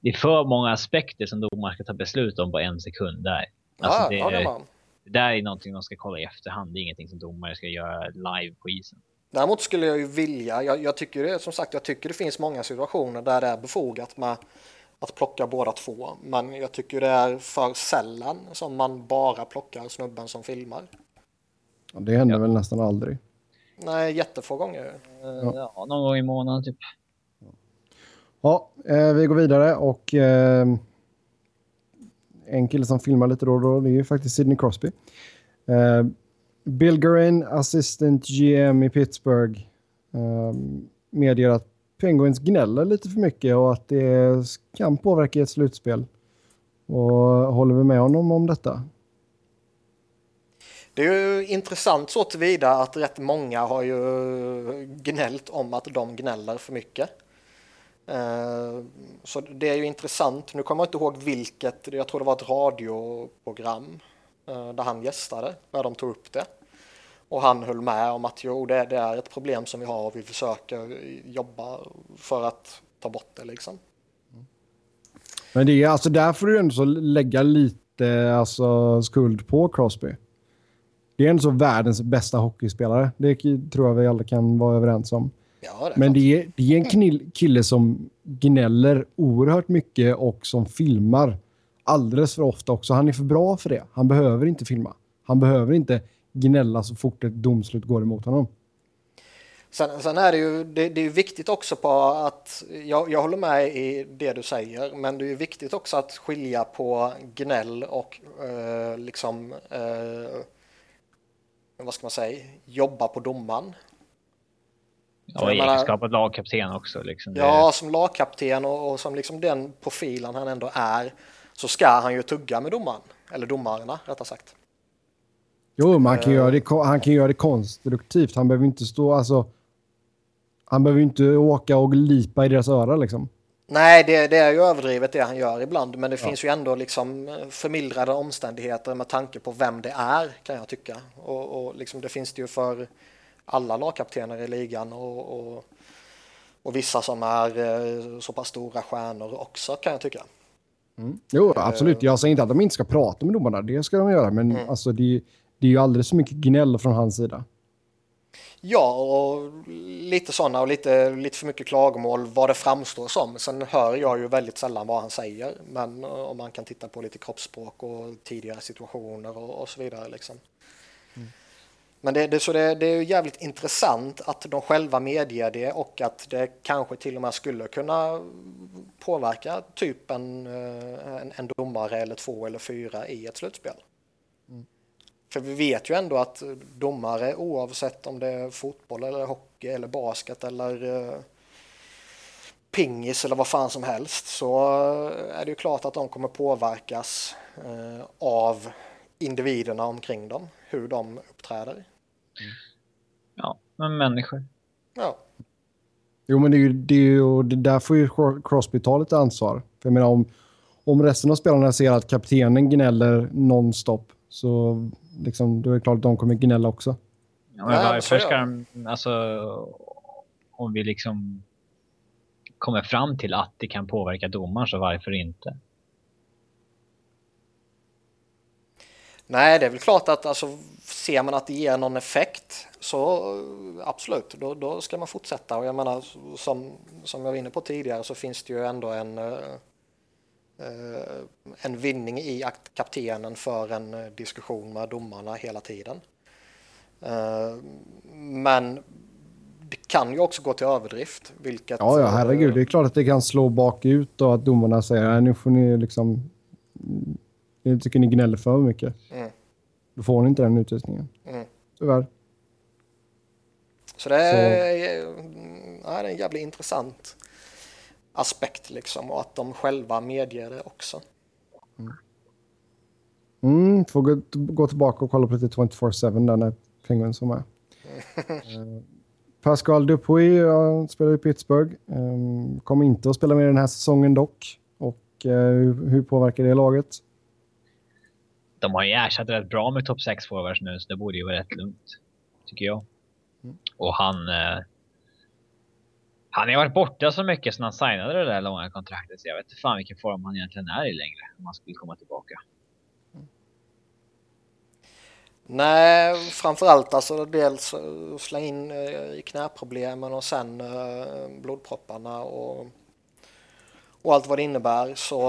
det är för många aspekter som domaren ska ta beslut om på en sekund där. Alltså, ja, det, ja, det där är någonting de ska kolla i efterhand. Det är ingenting som domare ska göra live på isen. Däremot skulle jag ju vilja, jag, jag tycker det, som sagt, jag tycker det finns många situationer där det är befogat med att plocka båda två. Men jag tycker det är för sällan som man bara plockar snubben som filmar. Och det händer Ja. väl nästan aldrig. Nej, jättefå gånger. Ja. ja, någon gång i månaden typ. Ja, eh, vi går vidare och eh, en kille som filmar lite då och då, det är ju faktiskt Sidney Crosby. Eh, Bill Guerin, assistant GM i Pittsburgh, eh, medger att Penguins gnäller lite för mycket och att det kan påverka ett slutspel. Och håller vi med honom om detta? Det är ju intressant så tillvida att rätt många har ju gnällt om att de gnäller för mycket. Eh, så det är ju intressant. Nu kommer jag inte ihåg vilket, jag tror det var ett radioprogram eh, där han gästade, där de tog upp det. Och han höll med om att jo, det, det är ett problem som vi har och vi försöker jobba för att ta bort det liksom. Men det är alltså där får du ändå så lägga lite alltså, skuld på Crosby. Det är ändå så världens bästa hockeyspelare. Det tror jag vi alla kan vara överens om. Ja, det Men det är, det är en knill, kille som gnäller oerhört mycket och som filmar alldeles för ofta också. Han är för bra för det. Han behöver inte filma. Han behöver inte gnälla så fort ett domslut går emot honom. Sen, sen är det ju det, det, är viktigt också på att jag, jag håller med i det du säger, men det är viktigt också att skilja på gnäll och eh, liksom eh, vad ska man säga, jobba på domaren. Ja, i egenskap av lagkapten också. Liksom. Ja, som lagkapten och, och, som liksom den profilen han ändå är så ska han ju tugga med domaren, eller domarna rättare sagt. Jo, men han kan, uh, göra det, han kan göra det konstruktivt. Han behöver inte stå, alltså. Han behöver inte åka och lipa i deras öra liksom. Nej, det, det, är ju överdrivet det han gör ibland, men det ja. finns ju ändå liksom förmildrade omständigheter med tanke på vem det är kan jag tycka. Och, och liksom det finns det ju för alla lagkaptener i ligan och, och, och vissa som är eh, så pass stora stjärnor också kan jag tycka. Mm. Jo, absolut. Jag säger inte att de inte ska prata med domarna, det ska de göra, men mm. alltså det, det är ju alldeles för mycket gnäll från hans sida. Ja, och lite sådana och lite, lite för mycket klagomål vad det framstår som. Sen hör jag ju väldigt sällan vad han säger, men eh, om man kan titta på lite kroppsspråk och tidigare situationer och, och så vidare. Liksom. Mm. Men det, det, så det, det är jävligt intressant att de själva medger det och att det kanske till och med skulle kunna påverka typ en, eh, en, en domare eller två eller fyra i ett slutspel. För vi vet ju ändå att domare oavsett om det är fotboll eller hockey eller basket eller uh, pingis eller vad fan som helst så är det ju klart att de kommer påverkas av individerna omkring dem, hur de uppträder. Mm. Ja, men människor. Ja. Jo, men det är ju, det är ju, det där får ju Crosby ta lite ansvar. För jag menar, om, om resten av spelarna ser att kaptenen gnäller nonstop så liksom, då är det klart att de kommer gnälla också. Ja, men varför ska de, alltså, om vi liksom kommer fram till att det kan påverka domaren så varför inte? Nej, det är väl klart att alltså, ser man att det ger någon effekt så absolut, då, då ska man fortsätta. Och jag menar, som, som jag var inne på tidigare så finns det ju ändå en uh, Eh, en vinning i kaptenen för en eh, diskussion med domarna hela tiden. Eh, men det kan ju också gå till överdrift. Vilket, ja, ja, herregud. Det är klart att det kan slå bakut och att domarna säger nu får ni liksom... Jag tycker ni gnäller för mycket. Mm. Då får ni inte den utvisningen. Mm. Tyvärr. Så det är, Så. Ja, det är en jävligt intressant aspekt liksom och att de själva medger det också. Mm. Mm, får gå, gå tillbaka och kolla på lite 24-7 där när Penguins var med. uh, Pascal Dupuis uh, spelar i Pittsburgh. Um, kommer inte att spela med den här säsongen dock. Och uh, hur påverkar det laget? De har ju ersatt rätt bra med topp 6 forwards nu så det borde ju vara rätt lugnt. Tycker jag. Mm. Och han uh, han har varit borta så mycket sedan han signade det där långa kontraktet så jag vet inte fan vilken form han egentligen är i längre om han skulle komma tillbaka. Nej, framförallt alltså dels slänga in eh, i knäproblemen och sen uh, blodpropparna och, och allt vad det innebär så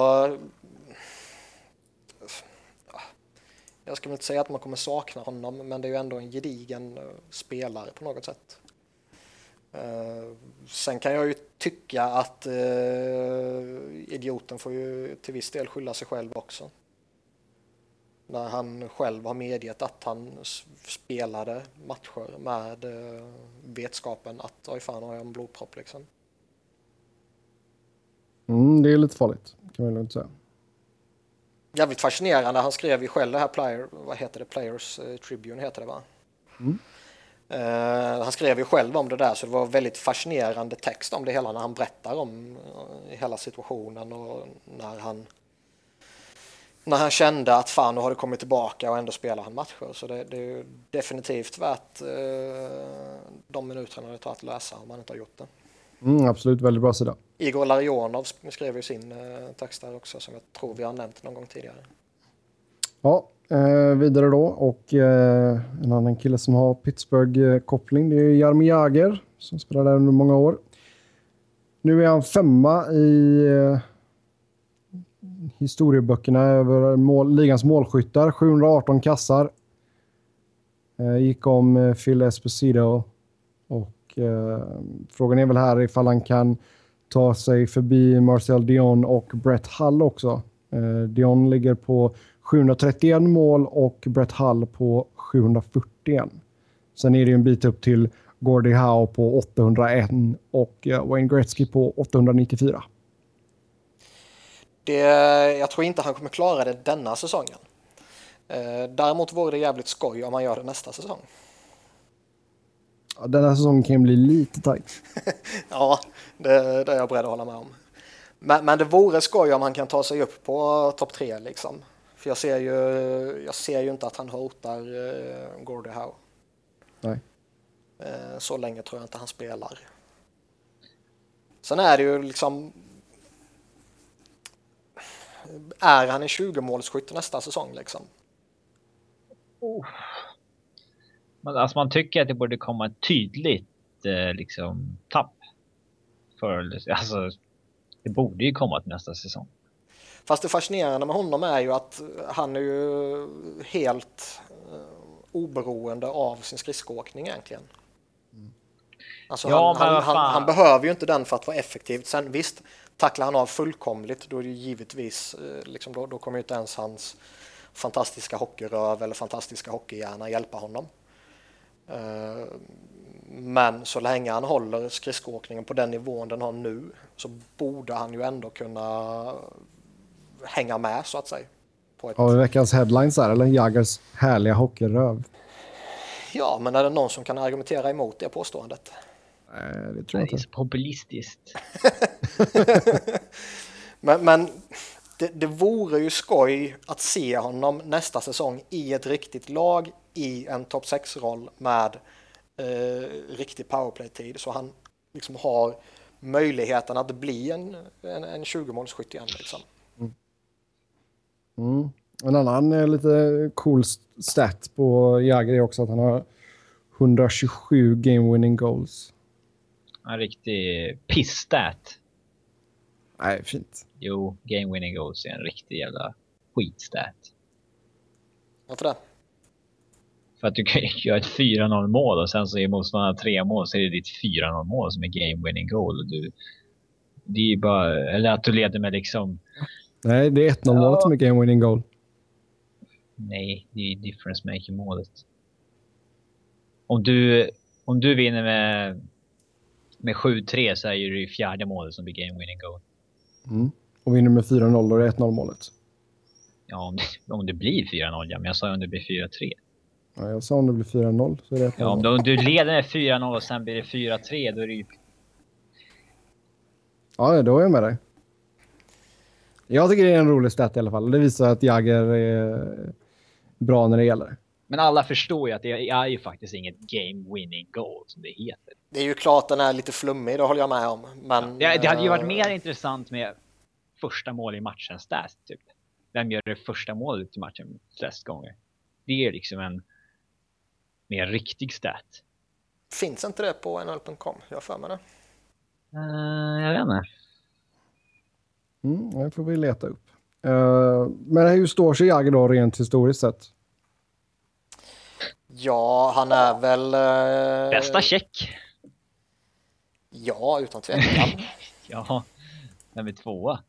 jag ska väl inte säga att man kommer sakna honom men det är ju ändå en gedigen eh, spelare på något sätt. Uh, sen kan jag ju tycka att uh, idioten får ju till viss del skylla sig själv också. När han själv har medgett att han spelade matcher med uh, vetskapen att oj fan har jag en blodpropp liksom. Mm, det är lite farligt kan man lugnt säga jävligt fascinerande. Han skrev ju själv det här player, vad heter det, Players eh, Tribune heter det va? Mm. Eh, han skrev ju själv om det där så det var väldigt fascinerande text om det hela när han berättar om eh, hela situationen och när han när han kände att fan nu har det kommit tillbaka och ändå spelar han matcher. Så det, det är ju definitivt värt eh, de minuterna det tar att läsa om man inte har gjort det. Mm, absolut, väldigt bra sida. Igor Larionov skrev ju sin eh, text där också som jag tror vi har nämnt någon gång tidigare. Ja, eh, vidare då. Och eh, en annan kille som har Pittsburgh-koppling det är Jaromir Jagr som spelade där under många år. Nu är han femma i eh, historieböckerna över mål, ligans målskyttar. 718 kassar. Eh, gick om eh, Phil Esposito. Och eh, frågan är väl här ifall han kan ta sig förbi Marcel Dion och Brett Hull också. Eh, Dion ligger på 731 mål och Brett Hull på 741. Sen är det en bit upp till Gordie Howe på 801 och eh, Wayne Gretzky på 894. Det, jag tror inte han kommer klara det denna säsongen. Eh, däremot vore det jävligt skoj om han gör det nästa säsong. Den här säsongen kan ju bli lite tajt. ja, det, det är jag beredd att hålla med om. Men, men det vore skoj om han kan ta sig upp på topp tre liksom. För jag ser ju, jag ser ju inte att han hotar uh, Gordie Howe. Nej. Uh, så länge tror jag inte han spelar. Sen är det ju liksom är han en 20-målsskytt nästa säsong liksom? Oh. Alltså man tycker att det borde komma ett tydligt eh, liksom tapp. För, alltså, det borde ju komma till nästa säsong. Fast det fascinerande med honom är ju att han är ju helt uh, oberoende av sin skridskoåkning egentligen. Alltså ja, han, han, han, han, behöver ju inte den för att vara effektiv. Sen visst, tacklar han av fullkomligt då är det givetvis, uh, liksom, då, då kommer ju inte ens hans fantastiska hockeyröv eller fantastiska hockeyhjärna hjälpa honom. Uh, men så länge han håller skridskoåkningen på den nivån den har nu så borde han ju ändå kunna hänga med så att säga. På ett... Har vi veckans headlines här eller? Jaggers härliga hockeyröv. Ja, men är det någon som kan argumentera emot det påståendet? Nej, det tror jag inte. Det är så populistiskt. men, men det, det vore ju skoj att se honom nästa säsong i ett riktigt lag i en topp 6-roll med eh, riktig powerplay-tid så han liksom har möjligheten att bli en, en, en 20-målsskytt igen. Liksom. Mm. Mm. En annan eh, lite cool stat på Jagr är också att han har 127 game winning goals. En riktig piss-stat. Nej, fint. Jo, game winning goals är en riktig jävla skitstat. Varför det? För att du kan göra ett 4-0 mål och sen så är motståndaren tre mål så är det ditt 4-0 mål som är game winning goal. Du, det är bara, eller att du leder med liksom... Nej, det är 1-0 ja. målet som är game winning goal. Nej, det är difference making målet. Om du, om du vinner med, med 7-3 så är det ju fjärde målet som blir game winning goal. Mm. Och vinner med 4-0 då är det 1-0 målet. Ja, om det, om det blir 4-0 ja, men jag sa om det blir 4-3. Ja, jag sa om det blir 4-0 så är det 1-0. Ja, om du leder med 4-0 och sen blir det 4-3 då är det ju... Ja, då är jag med dig. Jag tycker det är en rolig stat i alla fall. Det visar att Jagger är bra när det gäller. Men alla förstår ju att det är ju faktiskt inget game winning goal som det heter. Det är ju klart den är lite flummig, det håller jag med om. Men, ja, det hade ju varit mer intressant med första mål i matchen stat, typ. Vem gör det första målet i matchen flest gånger? Det är liksom en mer riktig stat. Finns inte det på nhl.com? Jag har för mig det. Uh, jag vet inte. Mm, det får vi leta upp. Uh, men hur står sig Jagger då rent historiskt sett? Ja, han är väl... Uh... Bästa check. Ja, utan tvekan. ja, vem är tvåa?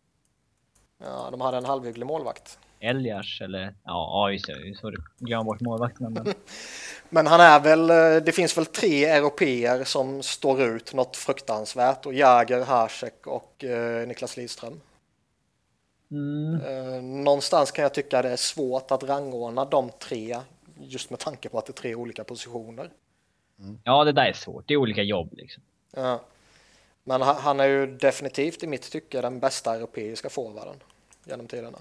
Ja, de hade en halvhygglig målvakt. Elias eller ja, just det, så glömma bort målvakten. Men... men han är väl, eh, det finns väl tre europeer som står ut något fruktansvärt och Jäger, Hasek och eh, Niklas Lidström. Mm. Eh, någonstans kan jag tycka det är svårt att rangordna de tre just med tanke på att det är tre olika positioner. Ja, det där är svårt. Det är olika jobb liksom. Ja. Men han, han är ju definitivt i mitt tycke den bästa europeiska forwarden genom tiderna.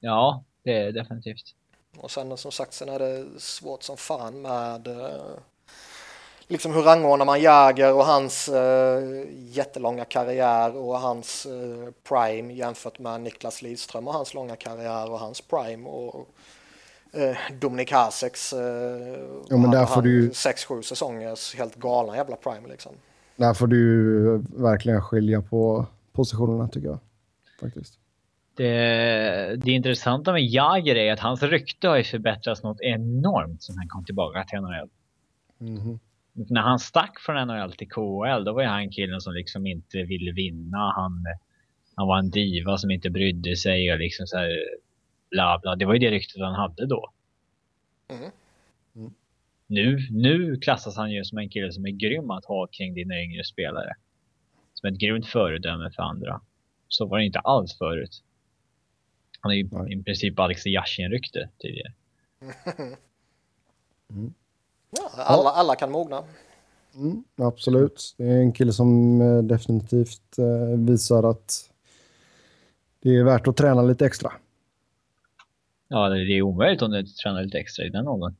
Ja, det är definitivt. Och sen som sagt, sen är det svårt som fan med eh, liksom hur rangordnar man Jäger och hans eh, jättelånga karriär och hans eh, prime jämfört med Niklas Lidström och hans långa karriär och hans prime och eh, Dominik Haseks eh, Ja, men där får du ju- 6-7 säsongers helt galna jävla prime liksom. Där får du verkligen skilja på positionerna tycker jag. Faktiskt. Det, det intressanta med Jagr är att hans rykte har ju förbättrats något enormt sen han kom tillbaka till NHL. Mhm. När han stack från NHL till KHL, då var ju han killen som liksom inte ville vinna. Han, han var en diva som inte brydde sig och liksom så här bla bla. Det var ju det ryktet han hade då. Mm. Mm. Nu, nu klassas han ju som en kille som är grym att ha kring dina yngre spelare. Som ett grymt föredöme för andra. Så var det inte alls förut. Han är ju Nej. i princip Alex Yashin-rykte tidigare. Ja, alla, alla kan mogna. Mm, absolut. Det är en kille som eh, definitivt eh, visar att det är värt att träna lite extra. Ja, det är omöjligt om du inte tränar lite extra i den åldern.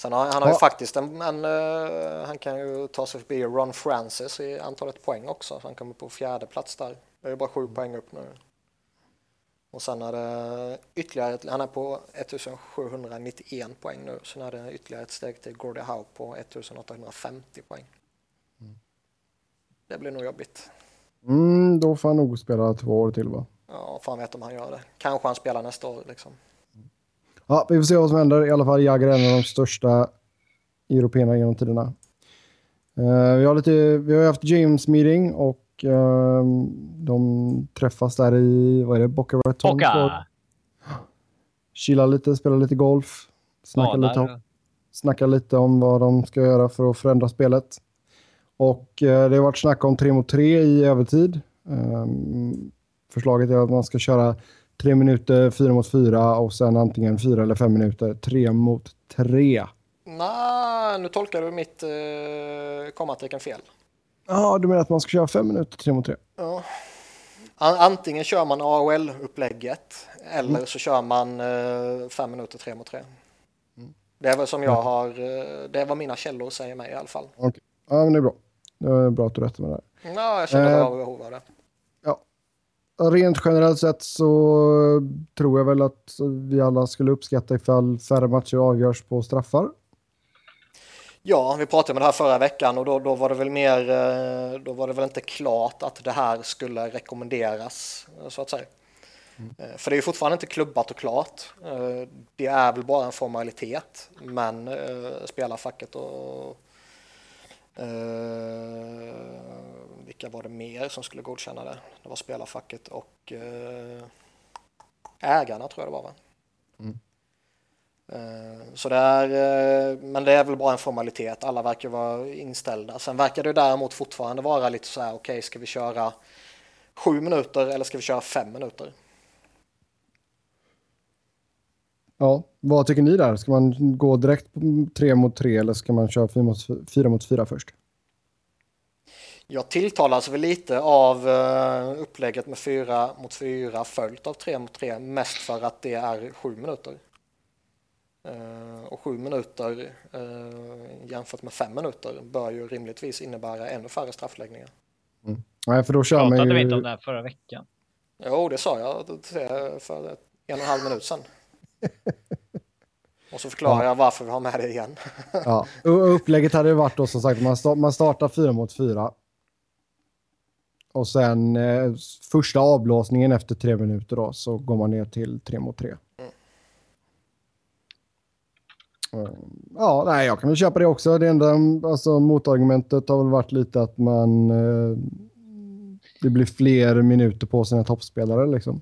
Sen har han har ju Ja. faktiskt en, en eh, han kan ju ta sig förbi Ron Francis i antalet poäng också. Så han kommer på fjärde plats där. Det är bara sju poäng upp nu. Och sen är det ytterligare, han är på 1791 poäng nu. Sen är det ytterligare ett steg till Gordie Howe på 1850 poäng. Det blir nog jobbigt. Mm, då får han nog spela två år till va? Ja, fan vet om han gör det. Kanske han spelar nästa år liksom. Ja, vi får se vad som händer. I alla fall Jagr är en av de största européerna genom tiderna. Eh, vi, har lite, vi har haft James meeting och eh, de träffas där i, vad är det, Boca Raton? Boca! Chillar lite, spelar lite golf. Snackar lite, om, Badar. snackar lite om vad de ska göra för att förändra spelet. Och eh, det har varit snack om tre mot tre i övertid. Ehm, förslaget är att man ska köra tre minuter, fyra mot fyra och sen antingen fyra eller fem minuter, tre mot tre. Nej, nu tolkar du mitt eh, kommatecken fel. Ja, du menar att man ska köra fem minuter, tre mot tre? Ja. An- Antingen kör man AHL-upplägget eller så kör man eh, fem minuter tre mot tre. Det är väl som jag har, eh, det är vad mina källor säger mig i alla fall. Ja, men det är bra. Det är bra att du rättar med det här. Ja, jag känner Eh. behov av det. Rent generellt sett så tror jag väl att vi alla skulle uppskatta ifall färre matcher avgörs på straffar. Ja, vi pratade om det här förra veckan och då, då var det väl mer, eh, då var det väl inte klart att det här skulle rekommenderas så att säga. Eh, För det är ju fortfarande inte klubbat och klart. Eh, Det är väl bara en formalitet, men spelarfacket och vilka var det mer som skulle godkänna det? Det var spelarfacket och ägarna tror jag det var va? Eh, Så det är, eh, men det är väl bara en formalitet. Alla verkar vara inställda. Sen verkar det däremot fortfarande vara lite så här, okej, ska vi köra sju minuter eller ska vi köra fem minuter? Ja, vad tycker ni där? Ska man gå direkt tre mot tre eller ska man köra fyra mot fyra, mot fyra först? Jag tilltalas väl lite av eh, upplägget med fyra mot fyra följt av tre mot tre, mest för att det är sju minuter. Eh, Och sju minuter eh, jämfört med fem minuter bör ju rimligtvis innebära ännu färre straffläggningar. Nej, för då kör man Pratade vi ju... inte om det här förra veckan? Jo, det sa jag för en och en halv minut sedan. Och så förklarar jag varför vi har med det igen. Ja. Upplägget hade ju varit då som sagt, man, sta- man startar fyra mot fyra. Och sen eh, första avblåsningen efter tre minuter då, så går man ner till tre mot tre. Eh, Ja, nej, jag kan väl köpa det också. Det enda alltså, motargumentet har väl varit lite att man... Eh, det blir fler minuter på sina toppspelare liksom.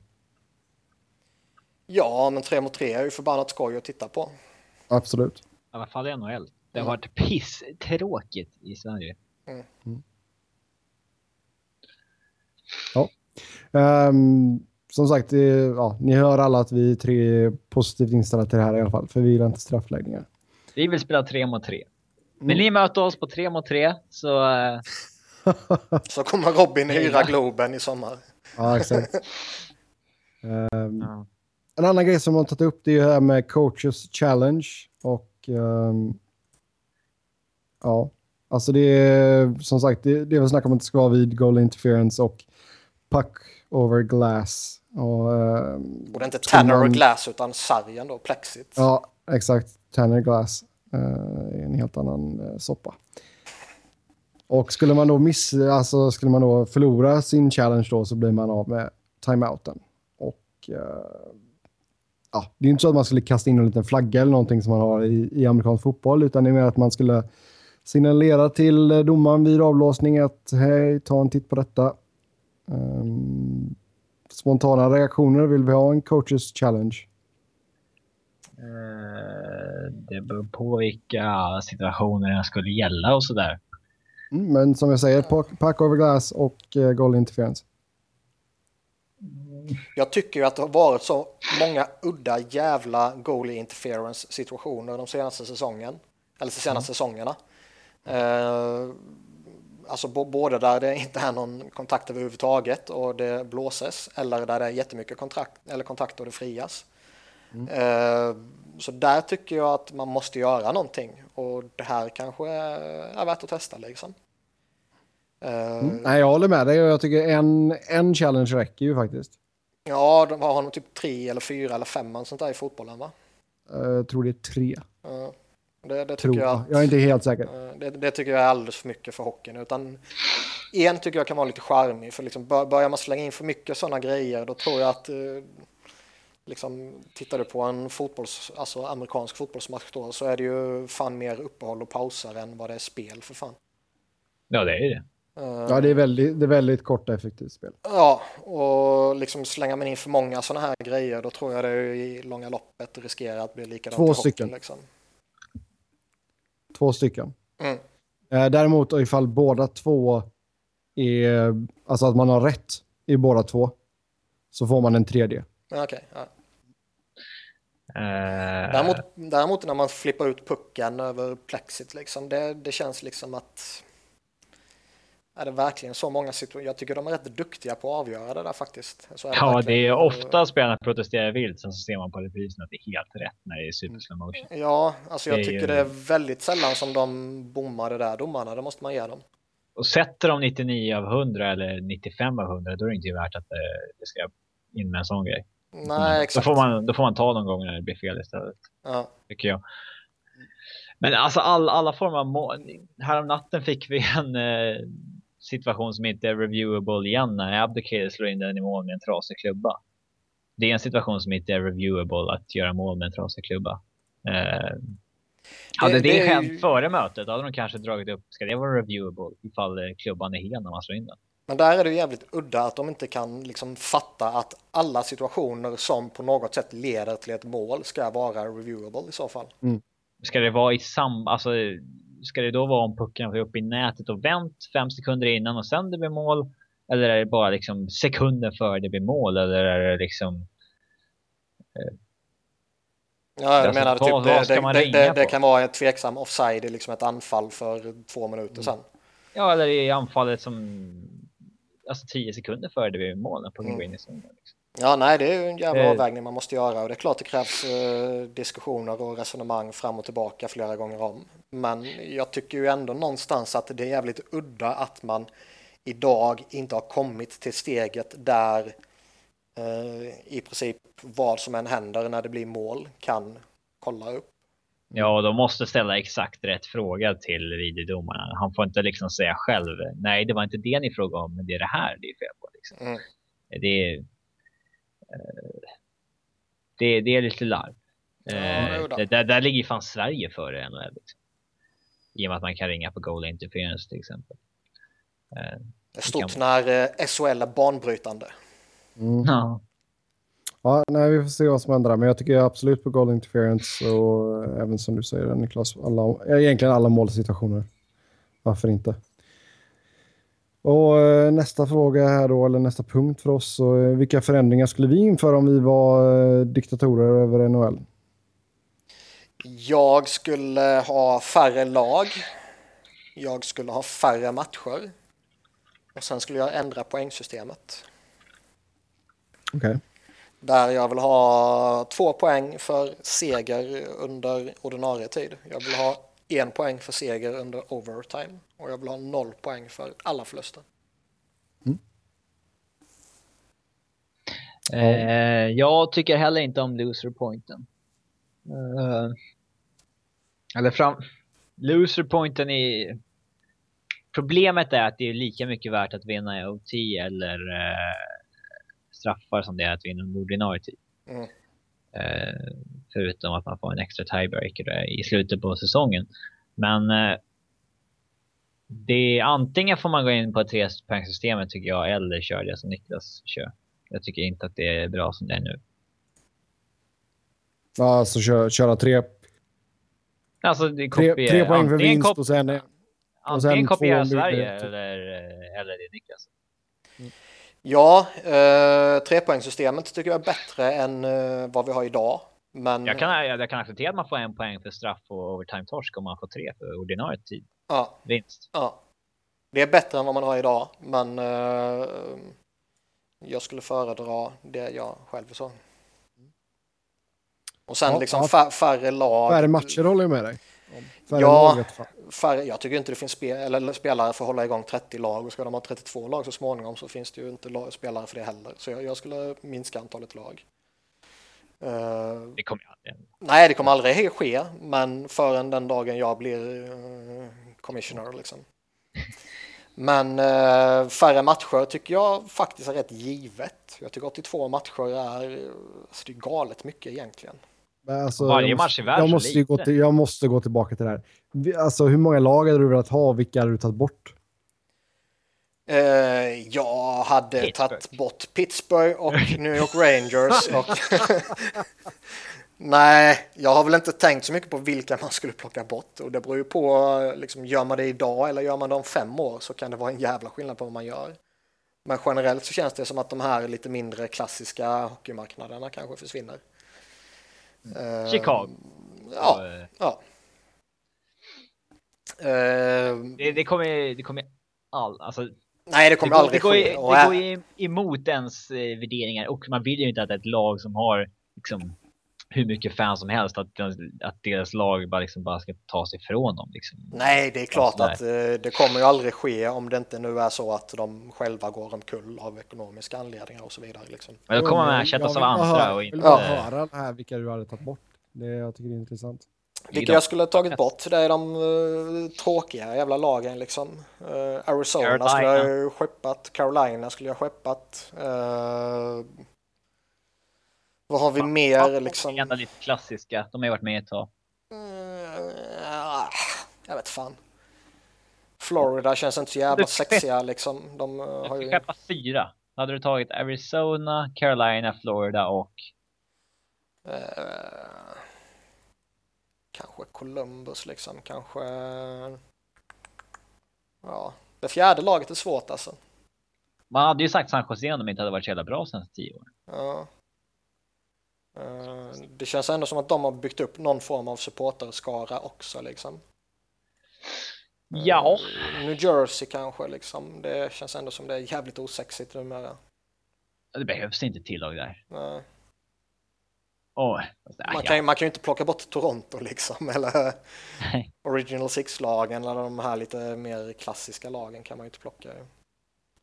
Ja, men tre mot tre är ju förbannat skoj att titta på. Absolut. I alla fall i NHL. Det har Mm. varit pisstråkigt i Sverige. Um, som sagt, det, ja, ni hör alla att vi är tre positivt inställda till det här i alla fall, för vi gillar inte straffläggningar. Vi vill spela tre mot tre. Vill mm. ni möta oss på tre mot tre så... Uh... så kommer Robin hyra Globen i sommar. ja, exakt. um, ja. En annan grej som man tagit upp det är det här med coaches challenge och um, ja, alltså det är som sagt, det, det är väl snack om att det ska vara vid goal interference och puck over glass. Och, uh, och det är inte Tanner man... Glass utan sargen då, plexit. Ja, exakt. Tanner Glass uh, är en helt annan uh, soppa. Och skulle man då miss, alltså skulle man då förlora sin challenge då så blir man av med timeouten. Och uh, ja, det är inte så att man skulle kasta in en liten flagga eller någonting som man har i, i amerikansk fotboll, utan det är mer att man skulle signalera till domaren vid avblåsning att hej, ta en titt på detta. Um, spontana reaktioner, vill vi ha en coaches challenge? Uh, det beror på vilka situationer den skulle gälla och sådär. Mm, men som jag säger, pack, pack over glass och uh, goal interference. Jag tycker ju att det har varit så många udda jävla goalie interference situationer de senaste säsongen. Eller de senaste mm. säsongerna. Uh, alltså både där det inte är någon kontakt överhuvudtaget och det blåses eller där det är jättemycket kontrakt, eller kontakt och det frias. Mm. Uh, så där tycker jag att man måste göra någonting och det här kanske är värt att testa liksom. Uh, mm. Nej, jag håller med dig och jag tycker en, en challenge räcker ju faktiskt. Ja, de har honom typ tre eller fyra eller fem sånt där i fotbollen va? Jag tror det är tre. Uh, det, det tycker jag, jag är inte helt säker. Uh, det, det, tycker jag är alldeles för mycket för hockeyn. Utan en tycker jag kan vara lite charmig. För liksom börjar man slänga in för mycket sådana grejer då tror jag att uh, liksom, tittar du på en fotbolls, alltså amerikansk fotbollsmatch då så är det ju fan mer uppehåll och pauser än vad det är spel för fan. Ja, det är det. Ja, det är väldigt, det är väldigt korta effektivt spel. Ja, och liksom slänger man in för många sådana här grejer då tror jag det i långa loppet riskerar att bli likadant Två stycken. Liksom. Två stycken. Mm. Eh, däremot ifall båda två är, alltså att man har rätt i båda två, så får man en tredje. Okej, okay, ja. Uh... Däremot, däremot, när man flippar ut pucken över plexit, liksom, det, det känns liksom att är det verkligen så många situationer? Jag tycker de är rätt duktiga på att avgöra det där faktiskt. Är ja, det, det är ofta spelarna protesterar vilt, sen så ser man på reprisen att det är helt rätt när det är super slow motion. Ja, alltså jag det tycker ju... det är väldigt sällan som de bommar det där domarna, det måste man ge dem. Och sätter de 99 av 100 eller 95 av 100, då är det inte värt att det ska in med en sån grej. Nej, exakt. Då får man, då får man ta de gånger när det blir fel istället. Ja. Tycker jag. Men alltså all, alla former av mål. Härom natten fick vi en eh, situation som inte är reviewable igen när Abdicator slår in den i mål med en trasig klubba. Det är en situation som inte är reviewable att göra mål med en trasig klubba. Eh, hade det, det, det hänt ju... före mötet hade de kanske dragit upp, ska det vara reviewable ifall eh, klubban är hel när man slår in den? Men där är det jävligt udda att de inte kan liksom fatta att alla situationer som på något sätt leder till ett mål ska vara reviewable i så fall. Mm. Ska det vara i sam... Alltså, ska det då vara om pucken var uppe i nätet och vänt fem sekunder innan och sen det blir mål? Eller är det bara liksom sekunder före det blir mål? Eller är det liksom... Eh, ja, jag alltså, menar typ, det, det, det, det, kan vara en tveksam offside i liksom ett anfall för två minuter mm. sen. Ja, eller i anfallet som... Alltså tio sekunder före det blir mål när pucken mm. går in i zonen. Liksom. Ja, nej, det är ju en jävla eh. avvägning man måste göra och det är klart det krävs eh, diskussioner och resonemang fram och tillbaka flera gånger om. Men jag tycker ju ändå någonstans att det är jävligt udda att man idag inte har kommit till steget där eh, i princip vad som än händer när det blir mål kan kolla upp. Ja, de måste ställa exakt rätt fråga till videodomarna. Han får inte liksom säga själv, nej det var inte det ni frågade om, men det är det här det är fel på. Liksom. Mm. Det är det, det är lite larv. Ja, eh, där, där ligger fan Sverige före NHL. Liksom. I och med att man kan ringa på goal interference till exempel. Eh, det är stort kan... när eh, SHL är banbrytande. Mm. Ja. Ja, nej, vi får se vad som händer Men jag tycker absolut på goal interference och även som du säger Niklas, alla, egentligen alla målsituationer. Varför inte? Och eh, nästa fråga här då, eller nästa punkt för oss. Eh, vilka förändringar skulle vi införa om vi var eh, diktatorer över NHL? Jag skulle ha färre lag. Jag skulle ha färre matcher. Och sen skulle jag ändra poängsystemet. Okej. Där jag vill ha två poäng för seger under ordinarie tid. Jag vill ha en poäng för seger under overtime. Och jag vill ha noll poäng för alla förluster. Eh, jag tycker heller inte om loser pointen. Eh, eller fram... Loser pointen är... Problemet är att det är lika mycket värt att vinna i OT eller eh, straffar som det är att vinna under ordinarie tid. Mm. Eh, förutom att man får en extra tiebreaker där i slutet på säsongen. Men eh, det är antingen får man gå in på trepoängssystemet tycker jag eller köra det som Niklas kör. Jag tycker inte att det är bra som det är nu. Ja, Alltså kö- köra tre, Alltså det tre, kopier, tre poäng för vinst och sen... och Antingen sen kopiera Sverige eller, eh, eller det Niklas. Ja, eh, trepoängssystemet tycker jag är bättre än eh, vad vi har idag. Men Jag kan, jag kan acceptera att man får en poäng för straff och overtime-torsk om man får tre för ordinarie tid. ja, Vinst. ja, det är bättre än vad man har idag. Men eh, jag skulle föredra det jag själv sa. Och sen Ja, liksom fa- färre lag. Färre matcher håller jag med dig. Färre Ja. lag. Färre, jag tycker inte det finns spe, eller spelare för att hålla igång 30 lag och ska de ha 32 lag så småningom så finns det ju inte lag, spelare för det heller. Så jag, jag skulle minska antalet lag. Eh, Det kommer aldrig nej, det kommer aldrig ske, men förrän den dagen jag blir uh, commissioner liksom. Men eh, färre matcher tycker jag faktiskt är rätt givet. Jag tycker 82 matcher är, alltså det är galet mycket egentligen. Alltså, Varje jag match är måste, värd jag så måste, ju gå lite. till, jag måste gå tillbaka till det här. Alltså, hur många lag hade du velat ha och vilka hade du tagit bort? Eh, jag hade Pittsburgh. tagit bort Pittsburgh och New York Rangers. Och Nej, jag har väl inte tänkt så mycket på vilka man skulle plocka bort och det beror ju på, liksom, gör man det idag eller gör man det om fem år så kan det vara en jävla skillnad på vad man gör. Men generellt så känns det som att de här lite mindre klassiska hockeymarknaderna kanske försvinner. Eh, Chicago. Ja, eh, ja. Eh, Det, det kommer det kommer all, alltså, nej, det kommer det går, aldrig det går, ske. ju- Och det går emot ens värderingar och man vill ju inte att ett lag som har liksom hur mycket fans som helst att, att deras lag bara, liksom, bara ska ta sig ifrån dem. Liksom. Nej, det är klart sådär. att eh, det kommer ju aldrig ske om det inte nu är så att de själva går omkull av ekonomiska anledningar och så vidare. Liksom. Men då kommer man Jag ersättas vill av andra och Jag inte... vill bara höra här vilka du hade tagit bort. Det jag tycker det är intressant. Vilka jag skulle ha tagit bort, det är de uh, tråkiga jävla lagen liksom. Eh, Arizona Carolina. skulle jag ju skeppat, Carolina skulle jag skeppat. Eh, vad har vi mer liksom? Enda lite klassiska, de har ju varit med ett tag. Eh, jag vet fan. Florida känns inte så jävla sexiga liksom. De eh, Du har ju... skeppa fyra. Hade du tagit Arizona, Carolina, Florida och... Eh, kanske Columbus liksom, kanske... Ja, det fjärde laget är svårt alltså. Man hade ju sagt San Jose om de inte hade varit så jävla bra senaste tio år. Ja. Eh, det känns ändå som att de har byggt upp någon form av supporterskara också liksom. Ja. Eh, New Jersey kanske liksom. Det känns ändå som det är jävligt osexigt numera. Det behövs inte tillag där. Nej. Fast, äh, Man ja. kan, ju- man kan ju inte plocka bort Toronto liksom eller Nej. Original Six-lagen eller de här lite mer klassiska lagen kan man ju inte plocka.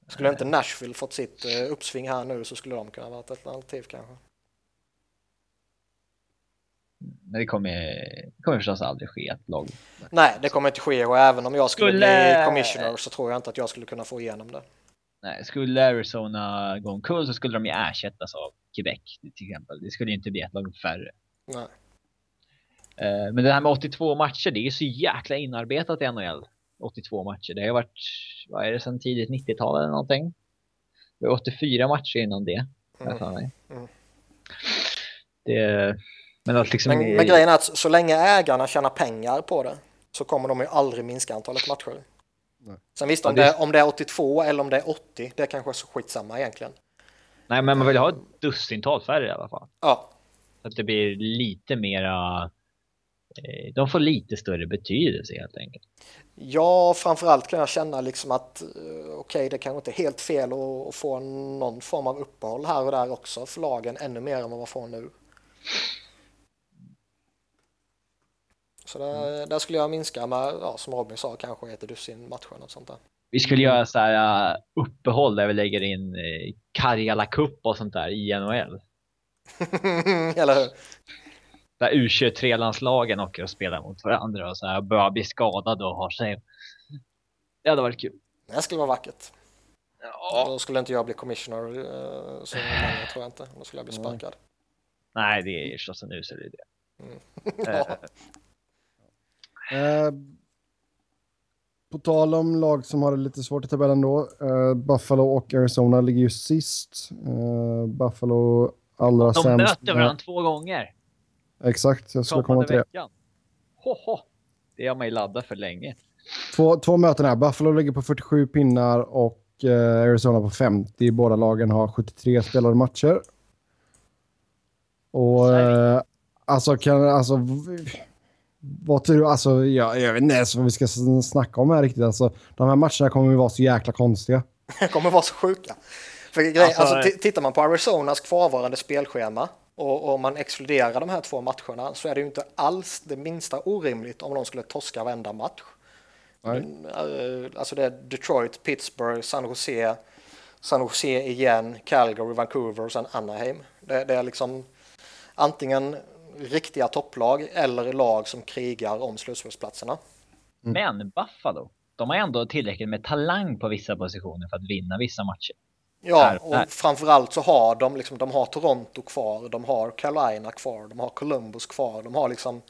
Skulle inte Nashville fått sitt eh, uppsving här nu så skulle de kunna vara ett alternativ kanske. Men det kommer, det kommer förstås aldrig ske ett lag. Nej, det kommer inte ske och även om jag skulle, Skulle- bli commissioner så tror jag inte att jag skulle kunna få igenom det. Nej, skulle Arizona gå omkull så skulle de ju ersättas av Quebec till exempel. Det skulle ju inte bli ett lag färre. Nej. Eh, Men det här med 82 matcher, det är ju så jäkla inarbetat i NHL. 82 matcher. Det har ju varit, vad är det, sedan tidigt 90-tal eller någonting. Det var 84 matcher innan det. Mm. för mig. Mm. Det, men att liksom... Men, men grejen är att så länge ägarna tjänar pengar på det så kommer de ju aldrig minska antalet matcher. Nej. Sen visst, om, ja, det... Det, om det är 82 eller om det är 80, det är kanske är så skitsamma egentligen. Nej, men man vill ha ett dussintal färre i alla fall. Ja. Så att det blir lite mera... Eh, de får lite större betydelse helt enkelt. Ja, framförallt kan jag känna liksom att eh, okej, okay, det kanske inte är helt fel att få någon form av uppehåll här och där också för lagen ännu mer än vad man får nu. Så där, mm. där skulle jag minska med, ja, som Robin sa, kanske ett dussin matcher och sånt där. Vi skulle göra så här uh, uppehåll där vi lägger in uh, Karjala Cup och sånt där i NHL. Eller hur? Där U23-landslagen åker och spelar mot varandra och så här börjar bli skadade och har sig. Det hade varit kul. Det skulle vara vackert. Ja. Då skulle inte jag bli commissioner så länge tror jag inte. Då skulle jag bli sparkad. Nej, det är förstås en usel idé. Mm. ja. Eh, på tal om lag som har det lite svårt i tabellen då. Eh, Buffalo och Arizona ligger ju sist. Eh, Buffalo allra De sämst. De möter varandra två gånger. Exakt, jag skulle komma till det. Ho, Det har man ju laddat för länge. Två, två möten här. Buffalo ligger på 47 pinnar och eh, Arizona på 50. Båda lagen har 73 spelade matcher. Och eh, alltså kan alltså vad tror du? Alltså, jag, jag vet inte ens vad vi ska snacka om här riktigt. Alltså, de här matcherna kommer ju vara så jäkla konstiga. De kommer vara så sjuka. För grej, alltså, alltså tittar man på Arizonas kvarvarande spelschema och om man exkluderar de här två matcherna så är det ju inte alls det minsta orimligt om de skulle torska varenda match. Nej. Eh, alltså det är Detroit, Pittsburgh, San Jose, San Jose igen, Calgary, Vancouver och sen Anaheim. Det, det är liksom antingen riktiga topplag eller lag som krigar om slutspelsplatserna. Mm. Men Buffalo, de har ändå tillräckligt med talang på vissa positioner för att vinna vissa matcher. Ja, och framförallt så har de liksom, de har Toronto kvar, de har Carolina kvar, de har Columbus kvar, de har liksom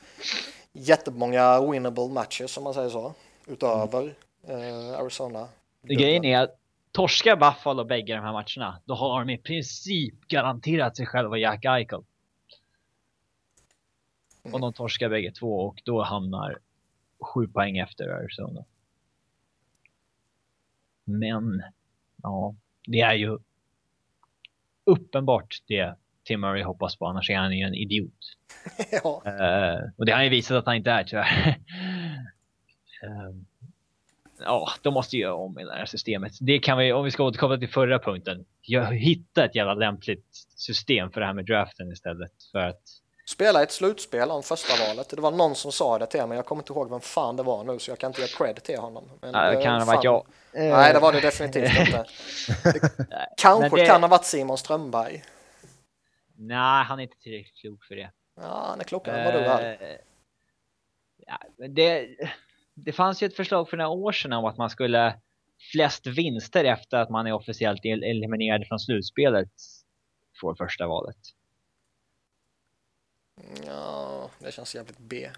jättemånga winnable matches om man säger så, utöver eh, Arizona. Det grejen är att torskar Buffalo bägge de här matcherna, då har de i princip garanterat sig själva Jack Eichel. Och de torskar bägge två och då hamnar sju poäng efter Arizona. Men, ja, det är ju uppenbart det Tim Murray hoppas på, annars är han ju en idiot. ja. Uh, och det har han ju visat att han inte är tyvärr. uh, ja, de måste göra om i det här systemet. Det kan vi, om vi ska återkomma till förra punkten, hitta ett jävla lämpligt system för det här med draften istället. För att Spela ett slutspel om första valet. Det var någon som sa det till mig. Jag kommer inte ihåg vem fan det var nu så jag kan inte ge cred till honom. Men ja, det kan ha varit jag. Nej, det var det definitivt inte. Det kanske det... kan ha varit Simon Strömberg. Nej, han är inte tillräckligt klok för det. Ja, han är klokare än vad du är. Eh, ja, det, det fanns ju ett förslag för några år sedan om att man skulle flest vinster efter att man är officiellt eliminerad från slutspelet får första valet. Ja, det känns jävligt B.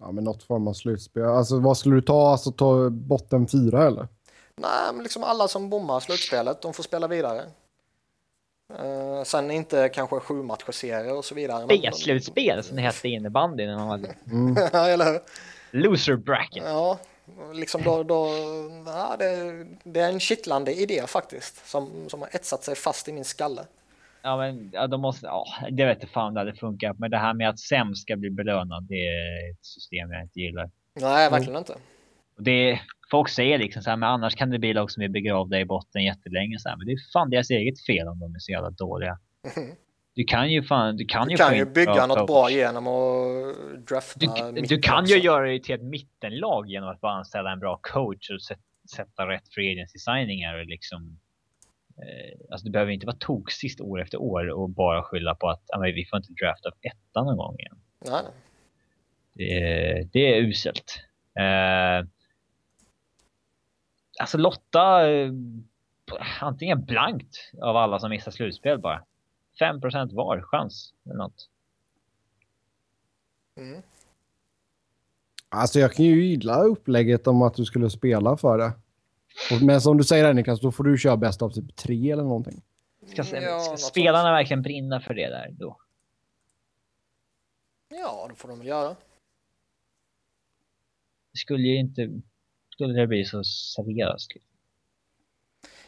Ja, men något form av slutspel. Alltså vad skulle du ta? Alltså ta botten fyra eller? Nej, men liksom alla som bommar slutspelet, de får spela vidare. Uh, sen inte kanske sju matcher och så vidare. B-slutspel som det hette i innebandy när man var mm. Ja, eller hur? Loser bracket. Ja, liksom då, då ja, det, det är en kittlande idé faktiskt som, som har etsat sig fast i min skalle. Ja, men ja, de måste, ja, det vet inte fan det hade funkat. Men det här med att sämst ska bli belönad, det är ett system jag inte gillar. Nej, verkligen inte. Och det, folk säger liksom så här, men annars kan det bli lag som är begravda i botten jättelänge. Så här, men det är fan deras eget fel om de är så jävla dåliga. Mm. Du kan ju fan, du kan du ju, kan ju bygga bra något coach. bra genom att drafta. Du, du kan ju göra det till ett mittenlag genom att bara anställa en bra coach och sätta rätt free agency signingar och liksom alltså det behöver inte vara toksist år efter år och bara skylla på att ah, vi får inte drafta ettan någon gång igen. Nej. Det, det är uselt. Eh, alltså Lotta eh, antingen blankt av alla som missar slutspel bara. 5% var chans eller något. Mm. Alltså jag kan ju gilla upplägget om att du skulle spela för det. Men som du säger här Niklas, då får du köra bäst av typ tre eller någonting. Ska, ja, ska spelarna sånt. verkligen brinna för det där då? Ja, det får de väl göra. Det skulle ju inte... skulle det bli så seriöst?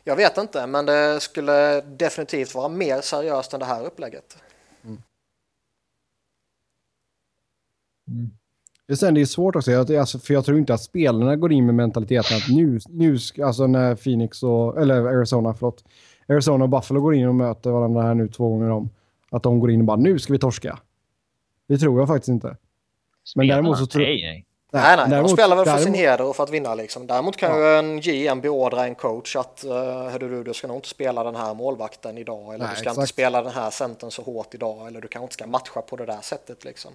Jag vet inte, men det skulle definitivt vara mer seriöst än det här upplägget. Mm. Sen det är svårt också, alltså, för jag tror inte att spelarna går in med mentaliteten att nu, nu alltså när Phoenix och, eller Arizona, förlåt, Arizona och Buffalo går in och möter varandra här nu två gånger om, att de går in och bara nu ska vi torska. Det tror jag faktiskt inte. Men däremot så tror jag... Nej, nej, nej. Däremot, de spelar väl för däremot, sin heder och för att vinna liksom. Däremot kan ja. ju en GM beordra en coach att uh, hörru du, du ska nog inte spela den här målvakten idag eller nej, du ska exakt. inte spela den här centern så hårt idag eller du kanske inte ska matcha på det där sättet liksom.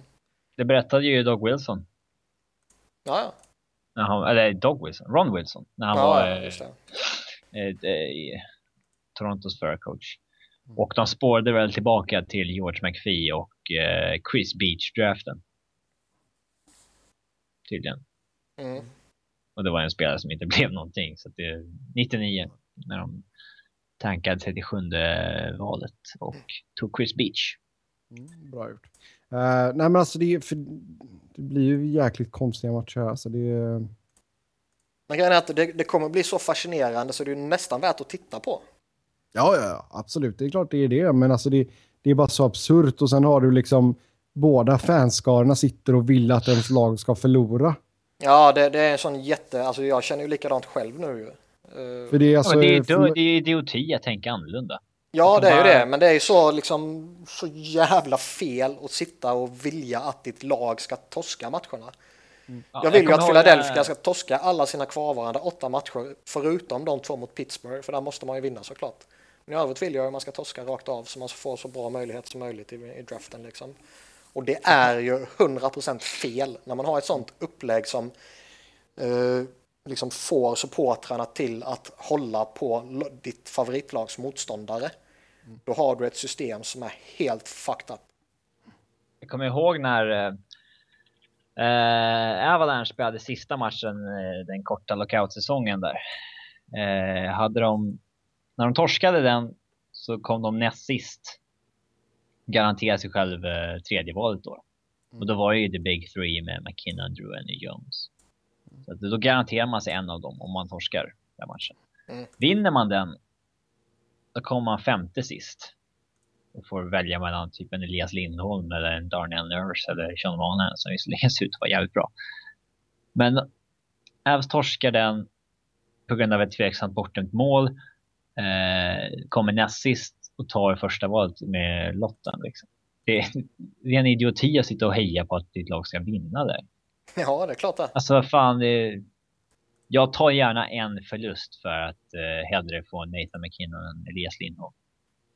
Det berättade ju Doug Wilson. Ja, ja. Han, eller Doug Wilson, Ron Wilson, när han ja, var ja, eh, eh, Torontos förra coach. Mm. Och de spårade väl tillbaka till George McPhee och eh, Chris Beach-draften. Tydligen. Mm. Och det var en spelare som inte blev någonting. Så det 99 när de tankade 37 valet och tog Chris Beach. Mm, bra gjort. Uh, nej men alltså det, för, det blir ju jäkligt konstiga matcher här. Alltså det, men grejen är att det, det kommer bli så fascinerande så det är nästan värt att titta på. Ja, ja, absolut. Det är klart det är det. Men alltså det, det är bara så absurt. Och sen har du liksom båda fanskarorna sitter och vill att ens lag ska förlora. Ja, det, det är en sån jätte... Alltså jag känner ju likadant själv nu ju. För det är alltså... Ja, det, är, för... det är idioti att tänka annorlunda. Ja, det är ju det, men det är ju så liksom så jävla fel att sitta och vilja att ditt lag ska torska matcherna. Mm. jag vill jag ju att Philadelphia ska torska alla sina kvarvarande åtta matcher förutom de två mot Pittsburgh, för där måste man ju vinna såklart. Men i övrigt vill jag att man ska torska rakt av så man får så bra möjlighet som möjligt i, i draften liksom. Och det är ju 100% fel när man har ett sånt upplägg som eh, liksom får supportrarna till att hålla på ditt favoritlags motståndare. Mm. Då har du ett system som är helt fucked up. Jag kommer ihåg när eh, eh Avalanche spelade sista matchen eh, den korta lockout-säsongen där. Eh, hade de, när de torskade den så kom de näst sist garantera sig själv eh, tredje valet då. Mm. Och då var det ju the big three med McKinnon, Drew och Jones. Så då garanterar man sig en av dem om man torskar den matchen. Mm. Vinner man den, då kommer man femte sist. Och får välja mellan typ en Elias Lindholm eller en Darnell Nurse eller Sean Monahan som visserligen ser ut att vara jävligt bra. Men Avs torskar den på grund av ett tveksamt bortdömt mål. Eh, kommer näst sist och tar första valet med lotten. Liksom. Det är ren idioti att sitta och heja på att ditt lag ska vinna där. Ja, det är klart det. Alltså fan, det, jag tar gärna en förlust för att eh, hellre få Nathan McKinnon än Elias Lindholm.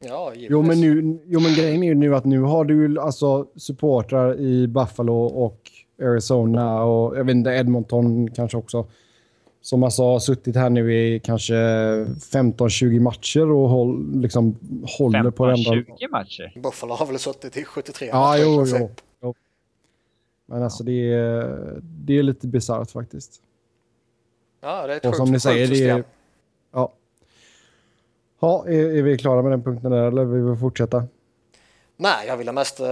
Ja, jo men, nu, jo, men grejen är ju nu att nu har du alltså supportrar i Buffalo och Arizona och jag vet inte, Edmonton kanske också som alltså har suttit här nu i kanske 15-20 matcher och håll, liksom håller på den. 20 matcher? Buffalo har väl suttit i 73 ja, matcher jo, jo, jo. Men alltså det är, det är lite bisarrt faktiskt. Ja, det är ett och sjukt, som ni säger, det är, ja. Ja, är, är, vi klara med den punkten där eller vill vi fortsätta? Nej, jag ville mest äh,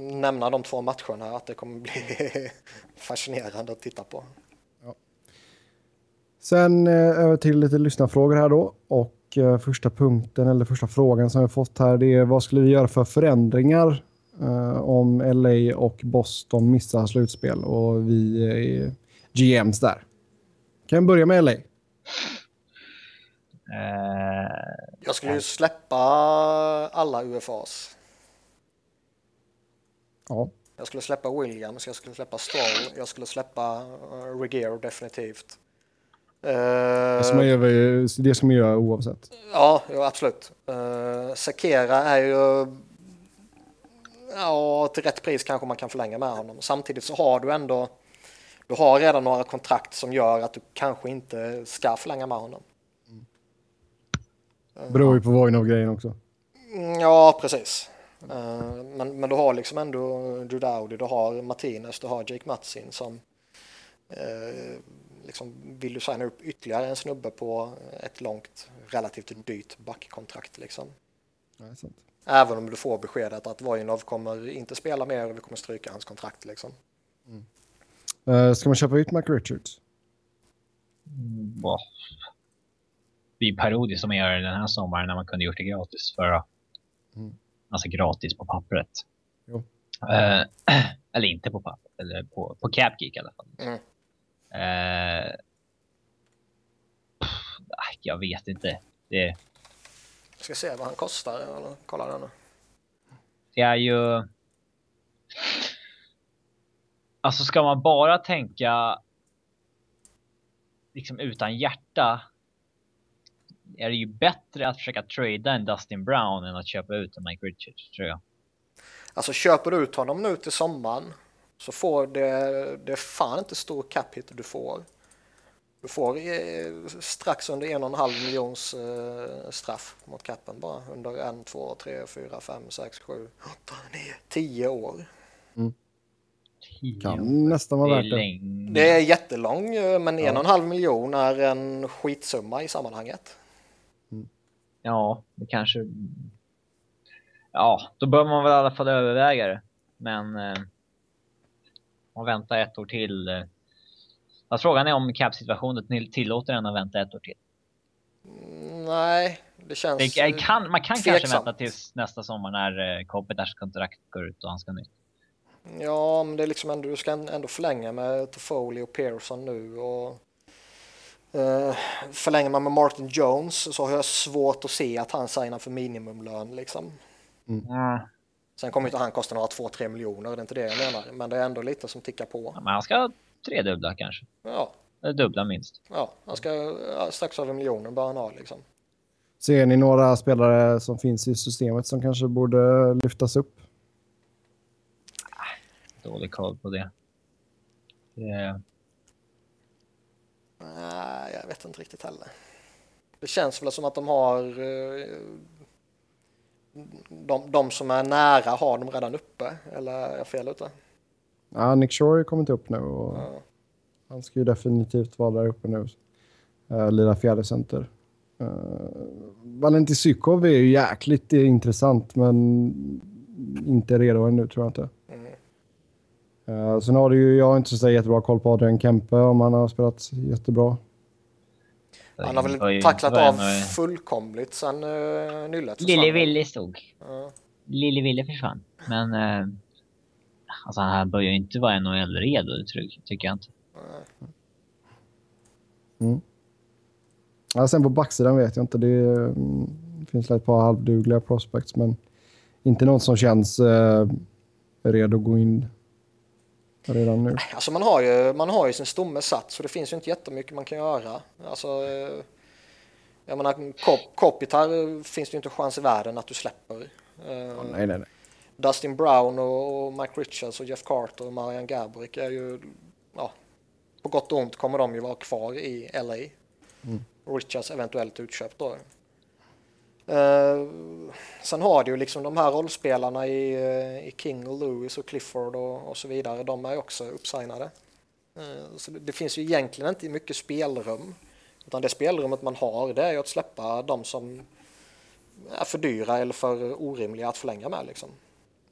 nämna de två matcherna, att det kommer bli fascinerande att titta på. Sen eh, över till lite lyssnarfrågor här då. Och eh, första punkten eller första frågan som vi fått här det är vad skulle vi göra för förändringar eh, om LA och Boston missar slutspel och vi är GMs där. Kan jag börja med LA? Uh, jag skulle ju släppa alla UFAs. Ja. Jag skulle släppa Williams, jag skulle släppa Stroll, jag skulle släppa uh, Regeer definitivt. Det ska, man göra, det ska man göra oavsett. Ja, ja absolut. Uh, Sakera är ju... Ja, till rätt pris kanske man kan förlänga med honom. Samtidigt så har du ändå... Du har redan några kontrakt som gör att du kanske inte ska förlänga med honom. Mm. Beror ju på vagn av grejen också. Mm, ja, precis. Uh, men, men du har liksom ändå Dowdy, du har Martinez, du har Jake Matsin som uh, liksom, vill du signa upp ytterligare en snubbe på ett långt, relativt dyrt backkontrakt liksom. Ja. Även om du får beskedet att Vojnov kommer inte spela mer och vi kommer stryka hans kontrakt liksom. Uh, ska man köpa ut Mac Richards? Mm, wow. Det är parodiskt som man gör den här sommaren när man kunde gjort det gratis förra. Mm. Alltså gratis på pappret. Jo. Uh, eller inte på pappret, eller på, på Capgeek i alla fall. Mm. Uh, jag vet inte. Det... Jag ska se vad han kostar. Eller kolla den Det är ju... Alltså ska man bara tänka liksom utan hjärta är det ju bättre att försöka trada en Dustin Brown än att köpa ut en Mike Richards tror jag. Alltså köper du ut honom nu till sommaren så får det, det är fan inte stor cap hit du får. Du får eh, strax under en och en halv miljons eh, straff mot capen bara under en, två, tre, fyra, fem, sex, sju, åtta, nio, tio år. Mm. Kan nästan vara värt det. Det är jättelång, eh, men en och en halv miljon är en skitsumma i sammanhanget. Mm. Ja, det kanske... Ja, då bör man väl i alla fall överväga det. Men... Eh, man väntar ett år till. Eh, Fast frågan är om cap-situationen tillåter en att vänta ett år till. Nej, det känns det kan, Man kan tveksamt. kanske vänta tills nästa sommar när eh, Kopitars kontrakt går ut och han ska nytt. Ja, men det är liksom ändå, du ska ändå förlänga med Toffoli och Pearson nu och uh, förlänger man med Martin Jones så har jag svårt att se att han signar för minimumlön liksom. Mm. Sen kommer inte han kosta några 2-3 miljoner, det är inte det jag menar, men det är ändå lite som tickar på. Ja, men han ska tredubbla kanske. Ja. Eller dubbla minst. Ja, han ska strax över miljonen bara han ha liksom. Ser ni några spelare som finns i systemet som kanske borde lyftas upp? Dålig koll på det. det... Nej, jag vet inte riktigt heller. Det känns väl som att de har eh, de, de som är nära har de redan uppe, eller är jag fel ute? Ja, Nick Shore har kommit upp nu och ja. han ska ju definitivt vara där uppe nu. Uh, lira fjärde center. Uh, Valentin Sykov är ju jäkligt intressant men inte redo ännu tror jag inte. Uh, sen har du ju, jag har inte så jättebra koll på Adrian Kempe om han har spelat jättebra. Han har väl tacklat av fullkomligt sen uh, nyllet Lille Ville stod. Uh. Lille Ville försvann. Men uh, Alltså han börjar ju inte vara NHL-redo, det tycker jag inte. Mm. Ja, sen på backsidan vet jag inte. Det mm, finns ett par halvdugliga prospects, men inte någon som känns eh, redo att gå in redan nu. Alltså man har ju, man har ju sin stomme satt, så det finns ju inte jättemycket man kan göra. Alltså, eh, jag menar, Kop, Kopitar finns det ju inte chans i världen att du släpper. Oh, nej, nej, nej. Dustin Brown och Mike Richards och Jeff Carter och Marian Gabrick är ju, ja, på gott och ont kommer de ju vara kvar i LA. Mm. Richards eventuellt utköpt då. Uh, sen har du ju liksom de här rollspelarna i, uh, i King och Lewis och Clifford och, och så vidare. De är också uppsignade. Uh, så det, det, finns ju egentligen inte mycket spelrum. Utan det spelrummet man har det är ju att släppa de som är för dyra eller för orimliga att förlänga med liksom.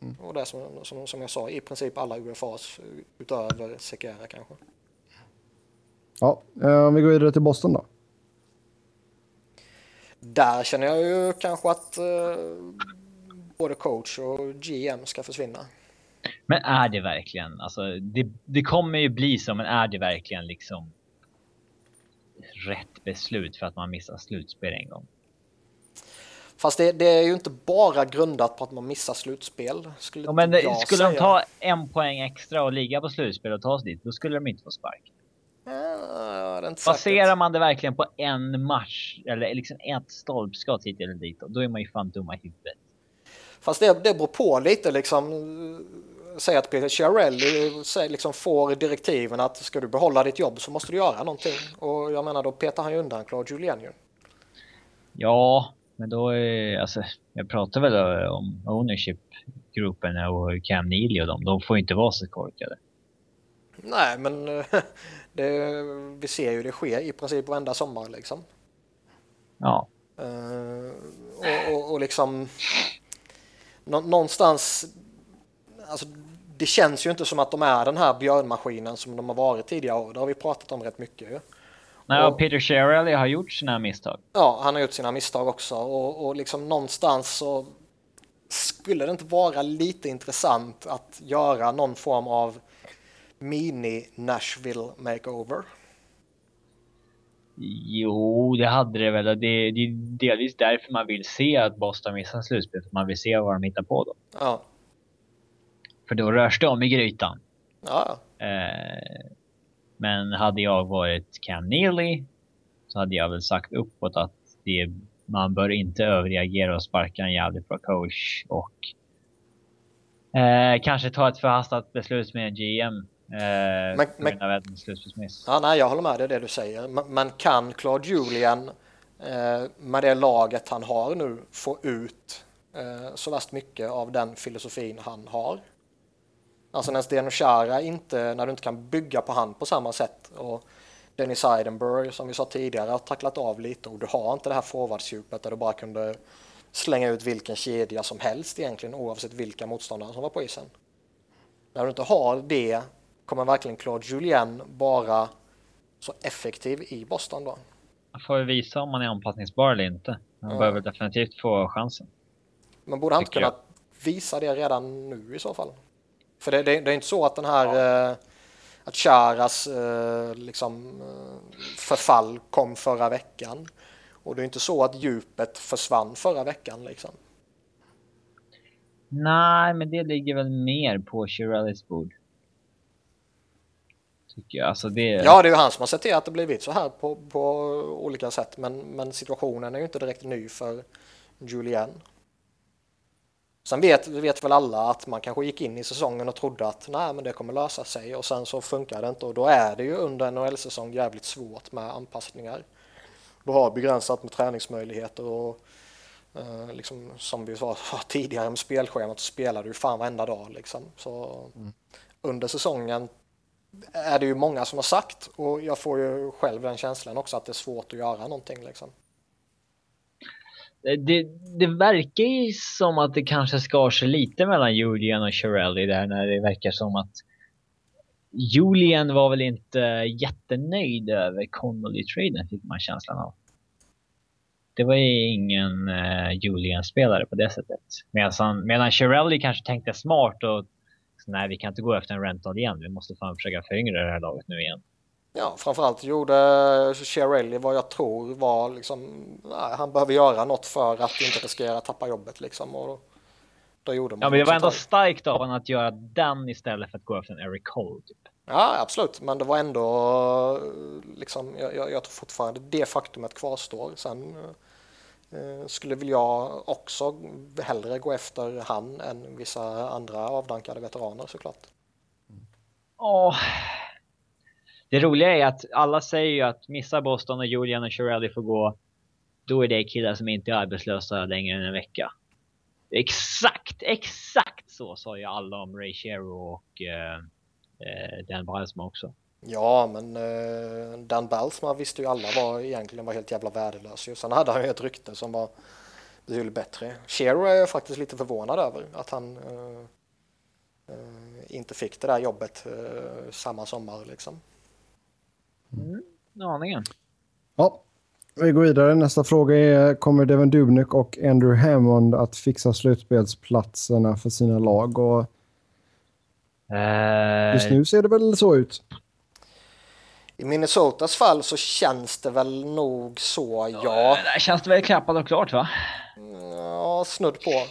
Mm. Och det som, som, som jag sa, i princip alla UFAs utöver Sekera kanske. Ja, eh, om vi går vidare till Boston då. Där känner jag ju kanske att eh, både coach och GM ska försvinna. Men är det verkligen, alltså det, det kommer ju bli så, men är det verkligen liksom rätt beslut för att man missar slutspel en gång? Fast det, det, är ju inte bara grundat på att man missar slutspel. Skulle, ja, men det, skulle säga. de ta en poäng extra och ligga på slutspel och ta sig dit, då skulle de inte få spark. Ja, Baserar man det verkligen på en match eller liksom ett stolpskott hit eller dit, då är man ju fan dumma i huvudet. Fast det, det beror på lite liksom. Säg att Peter Chiarelli liksom får direktiven att ska du behålla ditt jobb så måste du göra någonting. Och jag menar då petar han ju undan Claude Julien ju. Ja, men då är alltså, jag pratar väl om ownership-gruppen och Cam Neely och dem. De får inte vara så korkade. Nej, men det, vi ser ju det ske i princip varenda sommar liksom. Ja. Uh, och, och, och, liksom någonstans, alltså det känns ju inte som att de är den här björnmaskinen som de har varit tidigare år. Det har vi pratat om rätt mycket. Nej, och Peter Sherrill har gjort sina misstag. Ja, han har gjort sina misstag också och, och liksom någonstans så skulle det inte vara lite intressant att göra någon form av mini Nashville makeover? Jo, det hade det väl. Det, det är delvis därför man vill se att Boston missar slutspel. För man vill se vad de hittar på då. Ja. För då rörs det om i grytan. Ja. Eh, men hade jag varit Cam Neely så hade jag väl sagt uppåt att det, man bör inte överreagera och sparka en jävligt bra coach och eh, kanske ta ett förhastat beslut med en GM Eh, men, men, ja, nej, jag håller med dig det du säger. Men kan Claude Julian eh, med det laget han har nu få ut eh, så värst mycket av den filosofin han har? Alltså när Zdeno Chara inte, när du inte kan bygga på han på samma sätt och Dennis Eidenberg som vi sa tidigare har tacklat av lite och du har inte det här forwardsdjupet där du bara kunde slänga ut vilken kedja som helst egentligen oavsett vilka motståndare som var på isen. När du inte har det kommer verkligen Claude Julien vara så effektiv i Boston då? Han får visa om han är anpassningsbar eller inte. Han ja. behöver definitivt få chansen. Men borde han inte kunna visa det redan nu i så fall? För det, det, det är inte så att den här ja. eh, att Charas eh, liksom, eh, förfall kom förra veckan. Och det är inte så att djupet försvann förra veckan liksom. Nej, men det ligger väl mer på Chirellis bord. Tycker jag. Alltså det... Ja, det är ju han som har sett till att det blivit så här på, på olika sätt. Men, men situationen är ju inte direkt ny för Julian. Sen vet, vet väl alla att man kanske gick in i säsongen och trodde att nej, men det kommer lösa sig och sen så funkar det inte och då är det ju under en NHL-säsong jävligt svårt med anpassningar. Du har begränsat med träningsmöjligheter och eh, liksom, som vi sa tidigare med spelschemat så spelar du fan varenda dag liksom. Så mm. under säsongen är det ju många som har sagt och jag får ju själv den känslan också att det är svårt att göra någonting liksom. Det, det verkar ju som att det kanske skar sig lite mellan Julian och Shirelli där när det verkar som att Julian var väl inte jättenöjd över Connolly-traden fick man känslan av. Det var ju ingen eh, Julian-spelare på det sättet. Medan, medan Shirelli kanske tänkte smart och nej, vi kan inte gå efter en rental igen. Vi måste fan försöka föryngra det här laget nu igen. Ja, framförallt gjorde Chiarelli vad jag tror var liksom, nej, han behöver göra något för att inte riskera att tappa jobbet liksom. Och då gjorde man ja, men det var ändå starkt av honom att göra den istället för att gå efter en Eric Cole. Typ. Ja, absolut, men det var ändå liksom, jag, jag, jag tror fortfarande det faktumet kvarstår. Sen Eh, skulle väl jag också hellre gå efter han än vissa andra avdankade veteraner såklart. Oh. Det roliga är att alla säger ju att missar Boston och Julian och Shirelli får gå, då är det killar som inte är arbetslösa längre än en vecka. Exakt, exakt så sa ju alla om Ray Shero och eh, eh Dan Bilesma också. Ja, men eh, Dan Balsma visste ju alla var egentligen var helt jävla värdelös. Sen hade han ju ett rykte som var betydligt bättre. Shero är jag faktiskt lite förvånad över att han eh, eh, inte fick det där jobbet eh, samma sommar liksom. Mm, aningen. Ja, vi går vidare. Nästa fråga är, kommer Devin Dubnik och Andrew Hammond att fixa slutspelsplatserna för sina lag? Och eh, Just nu ser det väl så ut. I Minnesotas fall så känns det väl nog så, ja. Där känns det väl klappat och klart va? Ja, snudd på.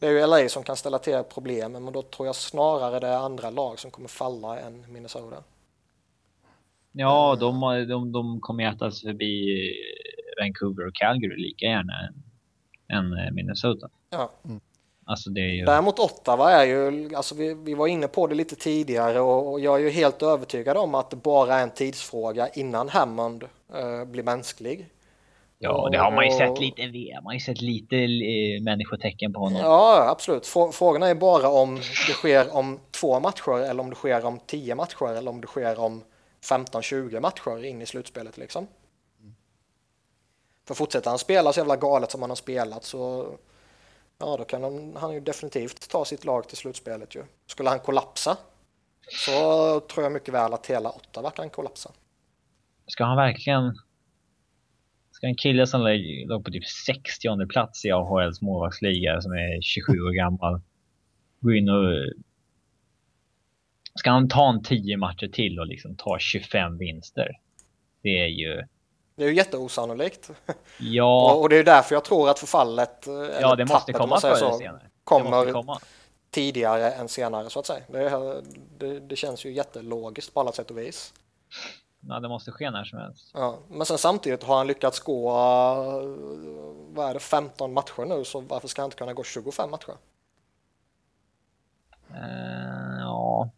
Det är ju LA som kan ställa till problemen, men då tror jag snarare det är andra lag som kommer falla än Minnesota. Ja, de, de, de kommer äta sig förbi Vancouver och Calgary lika gärna än, än Minnesota. Ja. Mm. Alltså det är ju... Däremot Ottawa är ju, alltså vi, vi var inne på det lite tidigare och, och, jag är ju helt övertygad om att det bara är en tidsfråga innan Hammond uh, blir mänsklig. Ja, det har man ju sett lite, man har ju sett lite uh, människotecken på honom. Ja, absolut. Frågan är bara om det sker om två matcher eller om det sker om tio matcher eller om det sker om 15-20 matcher in i slutspelet liksom. Mm. För fortsätter han spela så jävla galet som han har spelat så ja då kan han, han ju definitivt ta sitt lag till slutspelet ju. Skulle han kollapsa så tror jag mycket väl att hela Ottawa kan kollapsa. ska han verkligen... Ska en kille som låg på typ 60 plats i AHLs målvaktsliga som är 27 år gammal gå in och... Ska han ta en 10 matcher till och liksom ta 25 vinster? Det är ju... Det är ju jätteosannolikt. Ja. och det är därför jag tror att förfallet, ja, det måste komma förr eller senare. Kommer komma. tidigare än senare så att säga. Det, det, det, känns ju jättelogiskt på alla sätt och vis. Ja, det måste ske när som helst. Ja, men sen samtidigt har han lyckats gå, vad är det, 15 matcher nu, så varför ska han inte kunna gå 25 matcher? Uh, ja.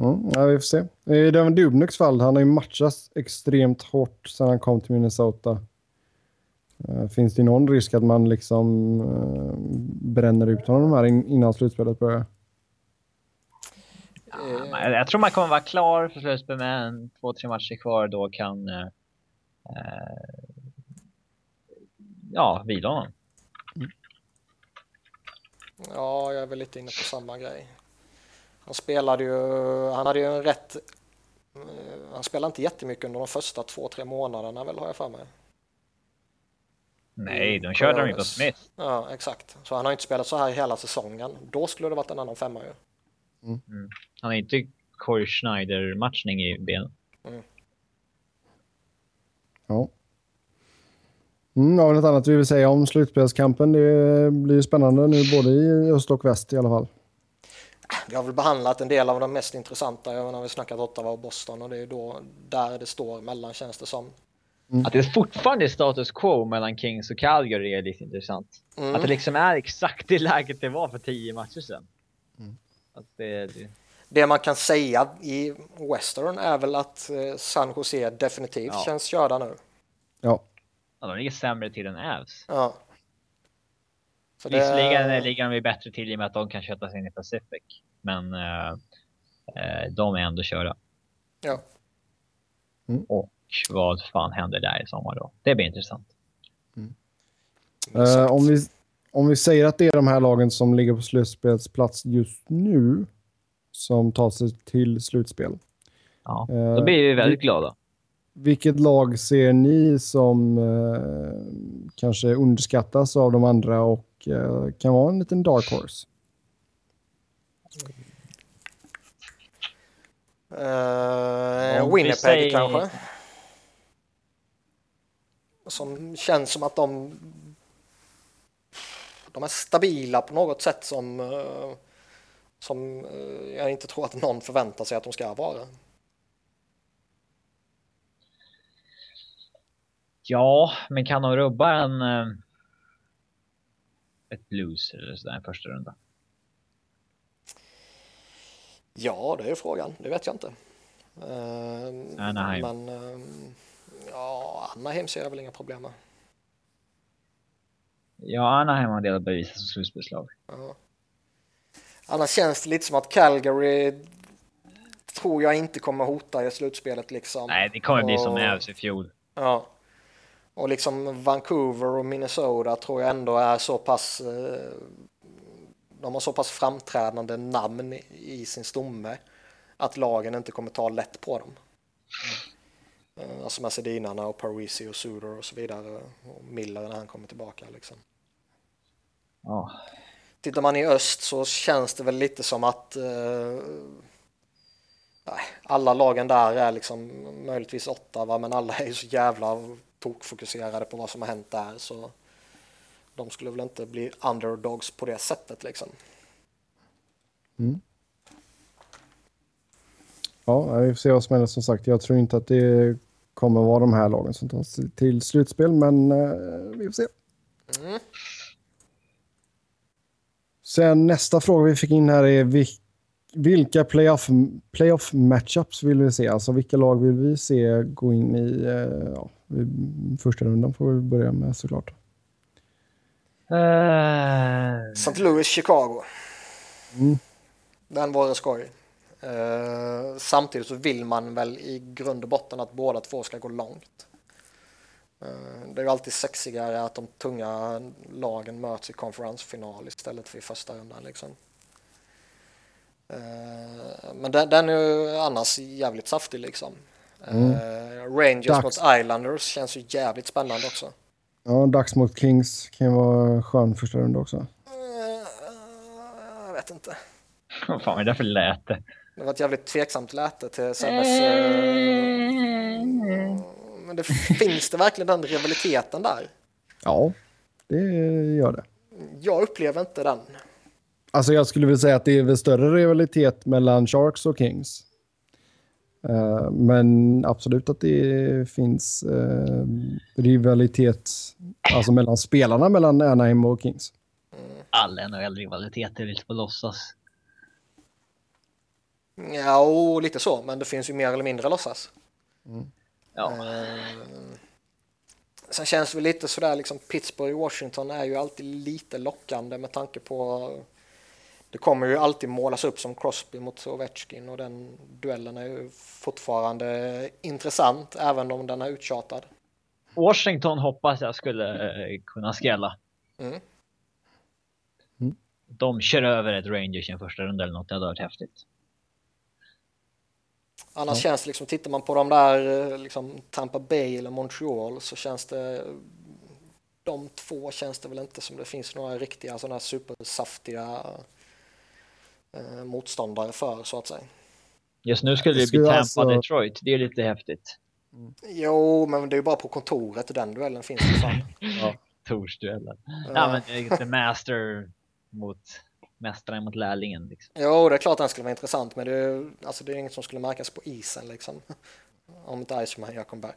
Mm, ja, vi får se. I Devin Dubnyks fall, han har ju matchats extremt hårt sedan han kom till Minnesota. Uh, finns det någon risk att man liksom uh, bränner ut honom här innan slutspelet börjar? Ja, jag tror man kommer vara klar för slutspel med en, två, tre matcher kvar. Då kan uh, ja, vila honom. Mm. Ja, jag är väl lite inne på samma grej. Han spelade ju, han hade ju en rätt, eh, han spelade inte jättemycket under de första två, tre månaderna väl har jag för mig. Nej, de körde de ju på Smith. Ja, exakt. Så han har inte spelat så här hela säsongen. Då skulle det varit en annan femma ju. Mm. Mm. Han har inte Corey Schneider-matchning i benen. Mm. Ja. Mm, har vi något annat vi vill säga om slutspelskampen? Det blir spännande nu både i öst och väst i alla fall. Vi har väl behandlat en del av de mest intressanta. Jag har vi snackat Ottawa och Boston och det är då där det står mellan känns det som. Mm. Att det fortfarande är status quo mellan Kings och Calgary är lite intressant. Mm. Att det liksom är exakt det läget det var för tio matcher sedan. Mm. Att det, det... det, man kan säga i Western är väl att eh, San Jose definitivt ja. känns körda nu. Ja. Ja, de ligger sämre till än Avs. Ja. Så Visserligen det... ligger de bättre till i och med att de kan köta sig in i Pacific. Men uh, uh, de är ändå körda. Ja. Mm. Och vad fan händer där i sommar då? Det blir intressant. Mm. Uh, om, vi, om vi säger att det är de här lagen som ligger på slutspelsplats just nu som tar sig till slutspel. Ja, då blir vi väldigt glada. Vilket lag ser ni som eh, kanske underskattas av de andra och eh, kan vara en liten dark horse? Uh, Winnipeg säger... kanske. Som känns som att de de är stabila på något sätt som uh, som jag inte tror att någon förväntar sig att de ska vara. Ja, men kan de rubba en eh, ett blues eller sådär en första runda? Ja, det är frågan. Det vet jag inte. Uh, Anaheim. Men uh, ja, Anaheim ser jag väl inga problem med. Ja, Anaheim har delat bevis som slutspelslag. Uh. Annars känns det lite som att Calgary tror jag inte kommer hota i slutspelet liksom. Nej, det kommer och... bli som i fjol. Ja. Och liksom Vancouver och Minnesota tror jag ändå är så pass eh, de har så pass framträdande namn i sin stomme att lagen inte kommer ta lätt på dem. Mm. Alltså med Sedinarna och Parisi och Suder och så vidare och Miller när han kommer tillbaka liksom. Oh. Tittar man i öst så känns det väl lite som att eh, alla lagen där är liksom möjligtvis åtta va? men alla är ju så jävla tokfokuserade på vad som har hänt där så de skulle väl inte bli underdogs på det sättet liksom. Mm. Ja, vi får se vad som händer som sagt. Jag tror inte att det kommer vara de här lagen som tar sig till slutspel, men uh, vi får se. Mm. Sen nästa fråga vi fick in här är vilka playoff, playoff matchups vill vi se? Alltså vilka lag vill vi se gå in i uh, ja, första rundan får vi börja med såklart. Uh... St. Louis, Chicago. Mm. Den var skoj. Uh, samtidigt så vill man väl i grund och botten att båda två ska gå långt. Uh, det är alltid sexigare att de tunga lagen möts i konferensfinal istället för i första rundan. Liksom. Eh, men den, den är ju annars jävligt saftig liksom. Mm. Eh, Rangers Dags. mot Islanders känns ju jävligt spännande också. Ja, dags mot Kings kan ju vara skön första runda också. Eh, jag vet inte. Vad fan är det för läte? Det var ett jävligt tveksamt läte till Sebbes... Eh, men det finns det verkligen den rivaliteten där? Ja, det gör det. Jag upplever inte den. Alltså jag skulle vilja säga att det är väl större rivalitet mellan Sharks och Kings. Eh, men absolut att det finns eh, rivalitet alltså mellan spelarna mellan Anaheim och Kings. All NHL-rivalitet är lite på låtsas. Ja, och lite så, men det finns ju mer eller mindre låtsas. Ja. Eh, sen känns det väl lite sådär liksom Pittsburgh Washington är ju alltid lite lockande med tanke på det kommer ju alltid målas upp som Crosby mot Ovechkin och den duellen är ju fortfarande intressant även om den är uttjatad. Washington hoppas jag skulle eh, kunna skrälla. Mm. De kör över ett Rangers i en första runda eller något. Det hade varit häftigt. Annars Ja. känns det liksom, tittar man på de där eh, liksom Tampa Bay eller Montreal så känns det de två känns det väl inte som det finns några riktiga sådana här supersaftiga eh, motståndare för så att säga. Just nu skulle Det det bli Tampa alltså- Detroit. Det är lite häftigt. Jo, men det är ju bara på kontoret den duellen finns det fan. Torsduellen. Eh, Ja, men det är The Master mot mästaren mot lärlingen. Liksom. Jo, det är klart den skulle vara intressant, men det är, alltså, det är inget som skulle märkas på isen liksom. Om inte Iceman gör comeback.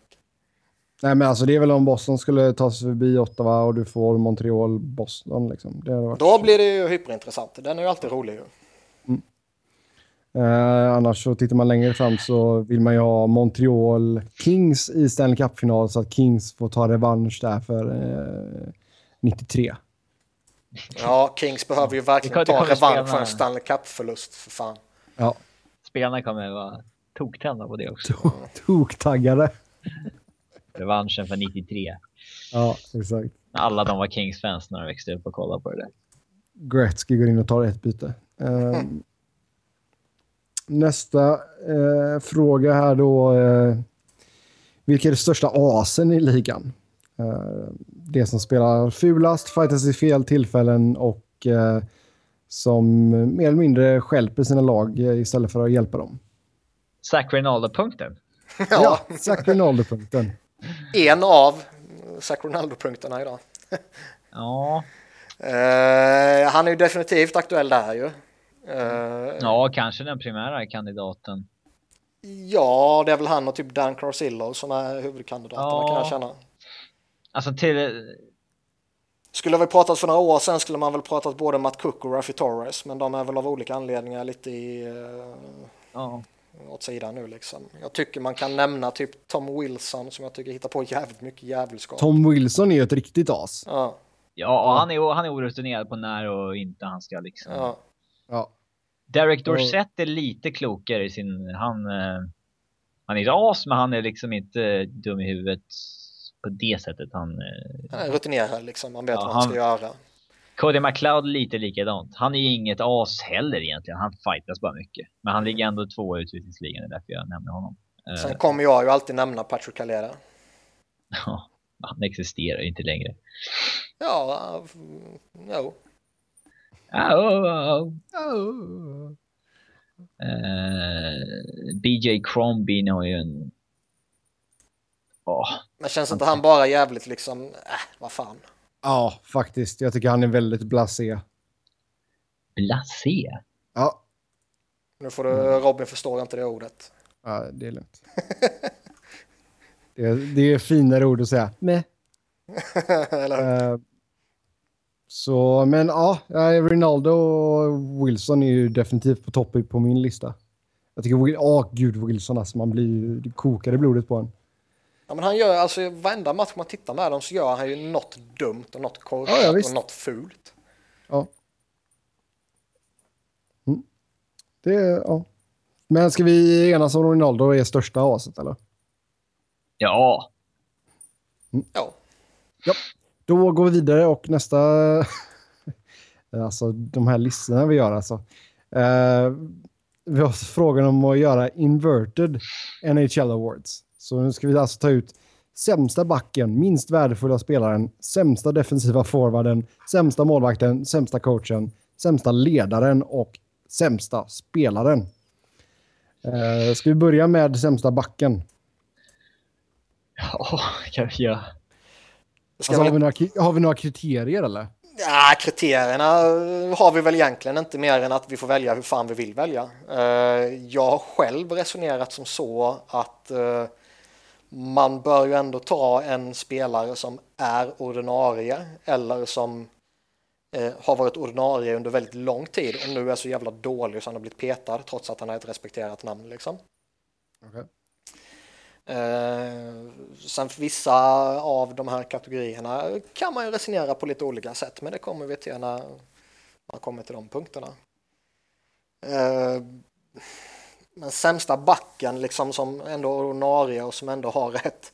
Nej men alltså det är väl om Boston skulle ta sig förbi Ottawa och du får Montreal, Boston liksom. Då blir det ju hyperintressant. Den är ju alltid rolig ju. Eh, annars så tittar man längre fram så vill man ju ha Montreal Kings i Stanley Cup-final så att Kings får ta revansch där för eh, 93. Ja, Kings behöver ju verkligen Det ta kommer revansch för en Stanley Cup-förlust för fan. Ja, Spelarna kommer vara toktända på det också. toktaggade. Revanschen för 93. Ja, exakt. Alla de var Kings-fans när de växte upp och kollade på det där. Gretzky går in och tar ett byte. Eh, Nästa eh, fråga här då. Eh, vilka är det största asen i ligan? Eh, det som spelar fulast, fightas i fel tillfällen och eh, som mer eller mindre stjälper sina lag eh, istället för att hjälpa dem. Zach Rinaldo-punkten. Ja, Ja, Zach Rinaldo-punkten. en av Zach Ronaldo-punkterna idag. Ja, Eh, han är ju definitivt aktuell där ju. Eh, ja, kanske den primära kandidaten. ja, det är väl han och typ Dan Carcillo som är huvudkandidaterna Ja. kan jag känna. Alltså till... Skulle vi pratat för några år sedan skulle man väl pratat både Matt Cook och Raffy Torres, men de är väl av olika anledningar lite i, uh, Ja, åt sidan nu liksom. Jag tycker man kan nämna typ Tom Wilson som jag tycker hittar på jävligt mycket djävulskap. Tom Wilson är ju ett riktigt as. Ja, ja han är, han är orutinerad på när och inte han ska liksom. ja. Ja. Derek Dorsett är lite klokare i sin... Han, eh, han är ett as, men han är liksom inte dum i huvudet på det sättet. Han, eh, Han är rutinerad liksom, man vet Ja, vad han ska göra. Cody McLeod lite likadant. Han är ju inget as heller egentligen. Han fightas bara mycket. Men han ligger ändå två i utvisningsligan. Det är därför jag nämner honom. Eh, Sen kommer jag ju alltid nämna Patrick Calera. ja, han existerar ju inte längre. Ja. Ah, oh, oh. Eh, BJ Crombie har ju en... Åh, Men känns inte han bara jävligt liksom, äh, vad fan. ja, faktiskt. Jag tycker han är väldigt blasé. blasé. Ja, Nu får du, Robin förstår inte det ordet. ja det är lugnt. det, är, det är finare ord att säga. Nej. Eller hur? Så, men ja, Ronaldo och Wilson är ju definitivt på topp på min lista. Jag tycker, åh gud Wilson alltså, man blir det kokar i blodet på en. Ja, men han gör, alltså varenda match man tittar med dem så gör han ju något dumt och något Ja, ja, visst. och något fult. Ja. Mm. Det, ja. Men ska vi enas om Ronaldo är största aset eller? Ja, Ja, då går vi vidare och nästa... alltså de här listorna vi gör alltså. Uh, vi har frågan om att göra inverted NHL Awards. Så nu ska vi alltså ta ut sämsta backen, minst värdefulla spelaren, sämsta defensiva forwarden, sämsta målvakten, sämsta coachen, sämsta ledaren och sämsta spelaren. Uh, ska vi börja med sämsta backen? Ja, kan vi göra. Alltså, har, vi några, har vi några kriterier eller? Ja, kriterierna har vi väl egentligen inte mer än att vi får välja hur fan vi vill välja. Eh, jag har själv resonerat som så att eh, man bör ju ändå ta en spelare som är ordinarie eller som eh, har varit ordinarie under väldigt lång tid och nu är så jävla dålig så han har blivit petad trots att han är ett respekterat namn liksom. Okay. Eh, sen vissa av de här kategorierna kan man ju resonera på lite olika sätt, men det kommer vi till när man kommer till de punkterna. Eh, men sämsta backen liksom som ändå ordinarie och som ändå har ett,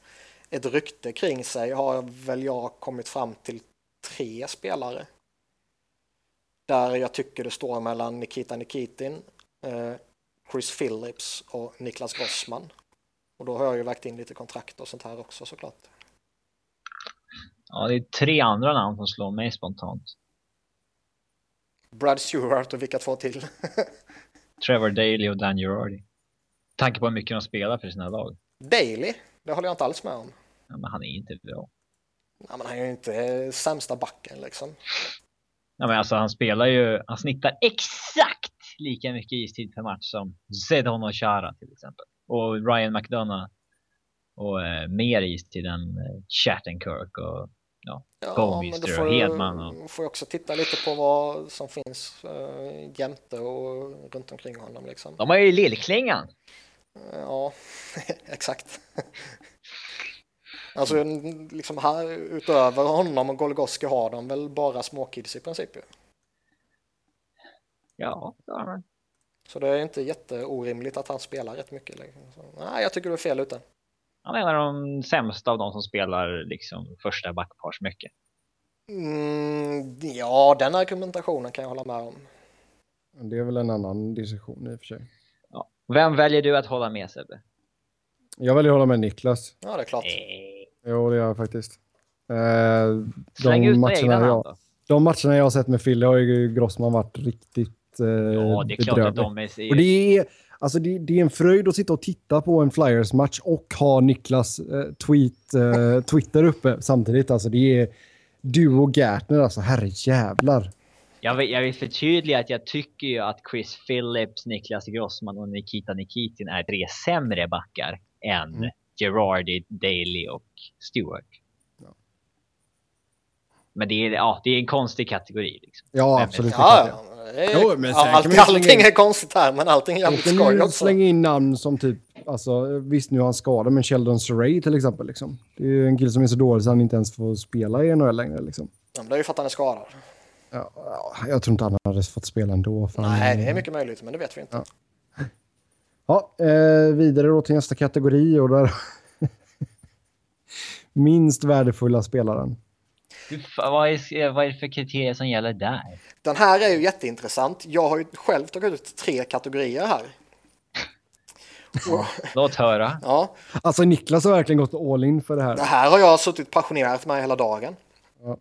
ett rykte kring sig har väl jag kommit fram till tre spelare. Där jag tycker det står mellan Nikita Nikitin, eh, Chris Phillips och Niklas Grossman. Och då har jag ju lagt in lite kontrakt och sånt här också såklart. Ja, det är tre andra namn som slår mig spontant. Brad Stewart och vilka två till? Trevor Daley och Dan Girardi. Tanke på hur mycket de spelar för sina lag. Daley? Det håller jag inte alls med om. Ja, men han är inte bra. Ja, men han är ju inte sämsta backen liksom. Ja, men alltså han spelar ju, han snittar exakt lika mycket istid per match som Zedon och Chara till exempel och Ryan McDonough och eh, mer is till den eh, Chattenkirk och ja, ja Golmister och Hedman. Och... får också titta lite på vad som finns eh, jämte och runt omkring honom. Liksom. De har ju Lillklingan. Ja, exakt. Alltså liksom här utöver honom och Golgoski har de väl bara småkids i princip ju. Ja, det har de. Så det är inte jätteorimligt att han spelar rätt mycket. Så, nej, jag tycker du är fel ute. Han är en av de sämsta av de som spelar liksom första backpars mycket. Mm, ja, den argumentationen kan jag hålla med om. Det är väl en annan diskussion i och för sig. Ja. Vem väljer du att hålla med Sebbe? Jag väljer att hålla med Niklas. Ja, det är klart. Eh. Jo, det gör jag faktiskt. Eh, Släng ut matcherna jag, då. De matcherna jag har sett med Fille har ju Grossman varit riktigt eh, Ja, det är klart att de är... Och det är, alltså det, det, är en fröjd att sitta och titta på en Flyers-match och ha Niklas eh, tweet, eh, Twitter uppe samtidigt. Alltså det är du och Gärtner, alltså herrejävlar. Jag vill, jag vill förtydliga att jag tycker ju att Chris Phillips, Niklas Grossman och Nikita Nikitin är tre sämre backar än mm. Gerardi, Daly och Stewart. Ja. Men det är, ja, det är en konstig kategori. Liksom. Ja, absolut. Ja, ja. Jo, men ja, allt, allting är konstigt här, men allting är jävligt skoj också. slänga in namn som typ, alltså, visst nu har han skadad, men Sheldon Surrey till exempel. Liksom. Det är ju en kille som är så dålig så han inte ens får spela i NHL längre. Liksom. Ja, men det är ju för att han är skadad. Ja, jag tror inte han hade fått spela ändå. Nej, det är mycket möjligt, men det vet vi inte. Ja, ja eh, vidare då till nästa kategori och där minst värdefulla spelaren. Vad är, vad är det för kriterier som gäller där? Den här är ju jätteintressant. Jag har ju själv tagit ut tre kategorier här. Låt höra. Ja. Alltså Niklas har verkligen gått all in för det här. Det här har jag suttit passionerat med hela dagen. Ja.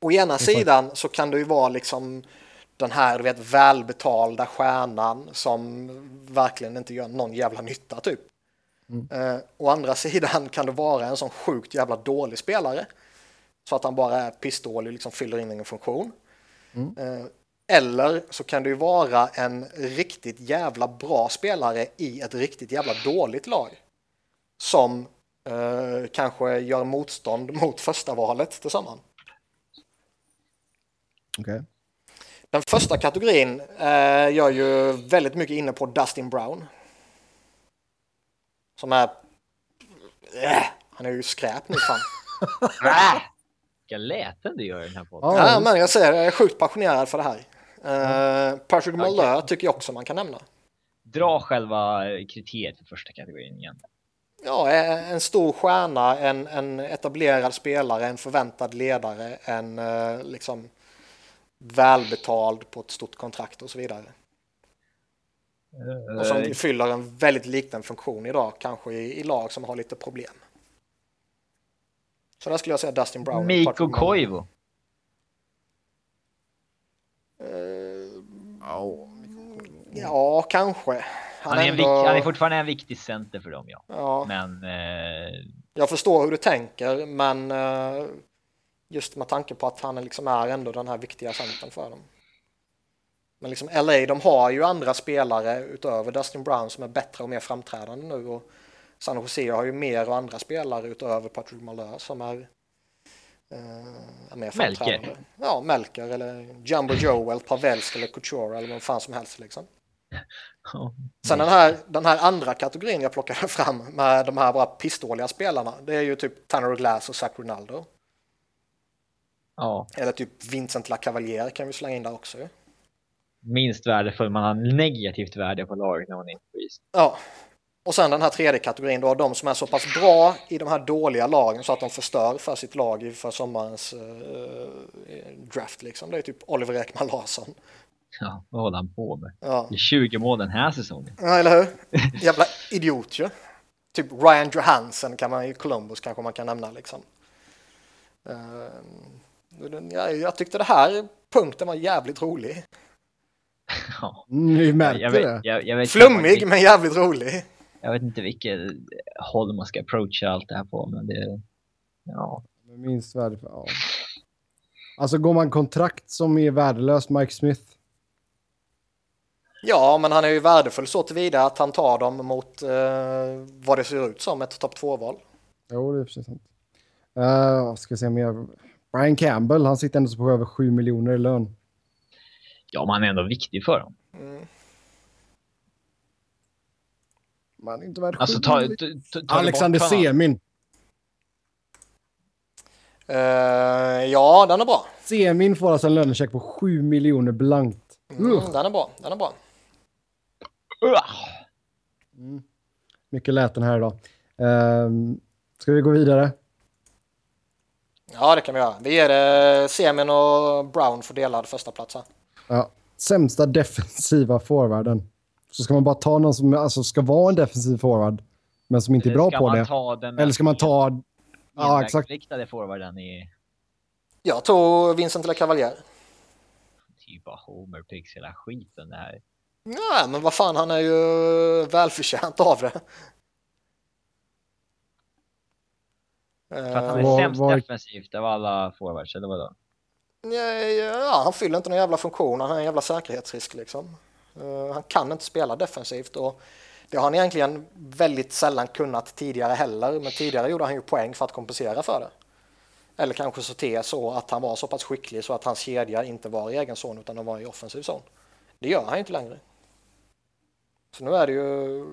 Å ena sidan så kan det ju vara liksom den här du vet, välbetalda stjärnan som verkligen inte gör någon jävla nytta typ. Mm. Eh, å andra sidan kan det vara en sån sjukt jävla dålig spelare så att han bara är pissdålig och liksom fyller in en funktion. Mm. Eh, eller så kan det ju vara en riktigt jävla bra spelare i ett riktigt jävla dåligt lag. Som eh, kanske gör motstånd mot första valet tillsammans. Okay. Den första kategorin eh, gör ju väldigt mycket inne på Dustin Brown. Som är... Äh, han är ju skräp nu fan. Vilka läten du gör i den här podden. Ja, men jag säger jag är sjukt passionerad för det här. Uh, Patrick okay. Tycker jag också man kan nämna. Dra själva kriteriet för första kategorin igen. Ja, eh, en stor stjärna, en, en etablerad spelare, en förväntad ledare, en uh, liksom välbetald på ett stort kontrakt och så vidare. Och som fyller en väldigt liten funktion idag, kanske i, i lag som har lite problem. Så där skulle jag säga Dustin Brown. Mikko Koivu. Ja. Ja, kanske. Han, är, en ändå- vik- han är fortfarande en viktig center för dem, ja. Ja, Men eh, jag förstår hur du tänker, men eh, just med tanke på att han är liksom är ändå den här viktiga centern för dem. Men liksom LA, de har ju andra spelare utöver Dustin Brown som är bättre och mer framträdande nu och San Jose har ju mer och andra spelare utöver Patrick Malheur som är, är mer Melker. Ja, Melker eller Jumbo Joel, Pavelski eller Couture eller vad fan som helst liksom. Sen den här, den här andra kategorin jag plockade fram med de här bara pissdåliga spelarna, det är ju typ Tanner Glass och Zach Ronaldo. ja, Eller typ Vincent LaCavaliere kan vi slänga in där också minst värdefull. Man har negativt värde på laget när man är inte på isen. Ja. Och sen den här tredje kategorin då, de som är så pass bra i de här dåliga lagen så att de förstör för sitt lag inför sommarens eh, draft liksom. Det är typ Oliver Ekman Larsson. Ja, vad håller han på med? Ja. Det är 20 mål den här säsongen. ja, eller hur? Jävla idiot ju. Typ Ryan Johansson kan man i Columbus kanske man kan nämna liksom. Den- jag, jag tyckte det här punkten var jävligt rolig. Ja. Mm, vi Jag det. jag, jag, vet, Flummig men jävligt rolig. Jag vet inte vilket håll man ska approacha allt det här på, men det... Ja. Minst värdefull. Ja. Alltså går man kontrakt som är värdelös, Mike Smith. Ja, men han är ju värdefull så tillvida att han tar dem mot eh, vad det ser ut som ett topp 2-val. Jo, det är precis sant. Uh, ska se mer. Brian Campbell, han sitter ändå på över 7 miljoner i lön. ja, man är ändå viktig för dem. Mm. Man är inte värd 7 Alltså, ta, ta, ta, ta Alexander. Semin. Eh, ja, den är bra. Semin får alltså en lönecheck på 7 miljoner blankt. Mm, den är bra. Den är bra. Uah! Mm. Mycket läten här idag. Um, ska vi gå vidare? Ja, det kan vi göra. Vi ger det Semin och Brown för delad första plats här. Ja. Sämsta defensiva forwarden. Så ska man bara ta någon som alltså, ska vara en defensiv forward, men som inte är bra på det. den Eller ska man ta... Ja, exakt. riktade forwarden i Jag tog Vincent eller Cavalier. typ av Homer Picks hela skiten det här. Ja, men vad fan, han är ju välförtjänt av det. För att han Eh, är Var- sämst var- defensivt av alla forwards, eller vadå? Ja, ja, han fyller inte någon jävla funktion, han är en jävla säkerhetsrisk liksom. Eh, han kan inte spela defensivt och det har han egentligen väldigt sällan kunnat tidigare heller, men tidigare gjorde han ju poäng för att kompensera för det. Eller kanske så till så att han var så pass skicklig så att hans kedja inte var i egen zon utan de var i offensiv zon. Det gör han ju inte längre. Så nu är det ju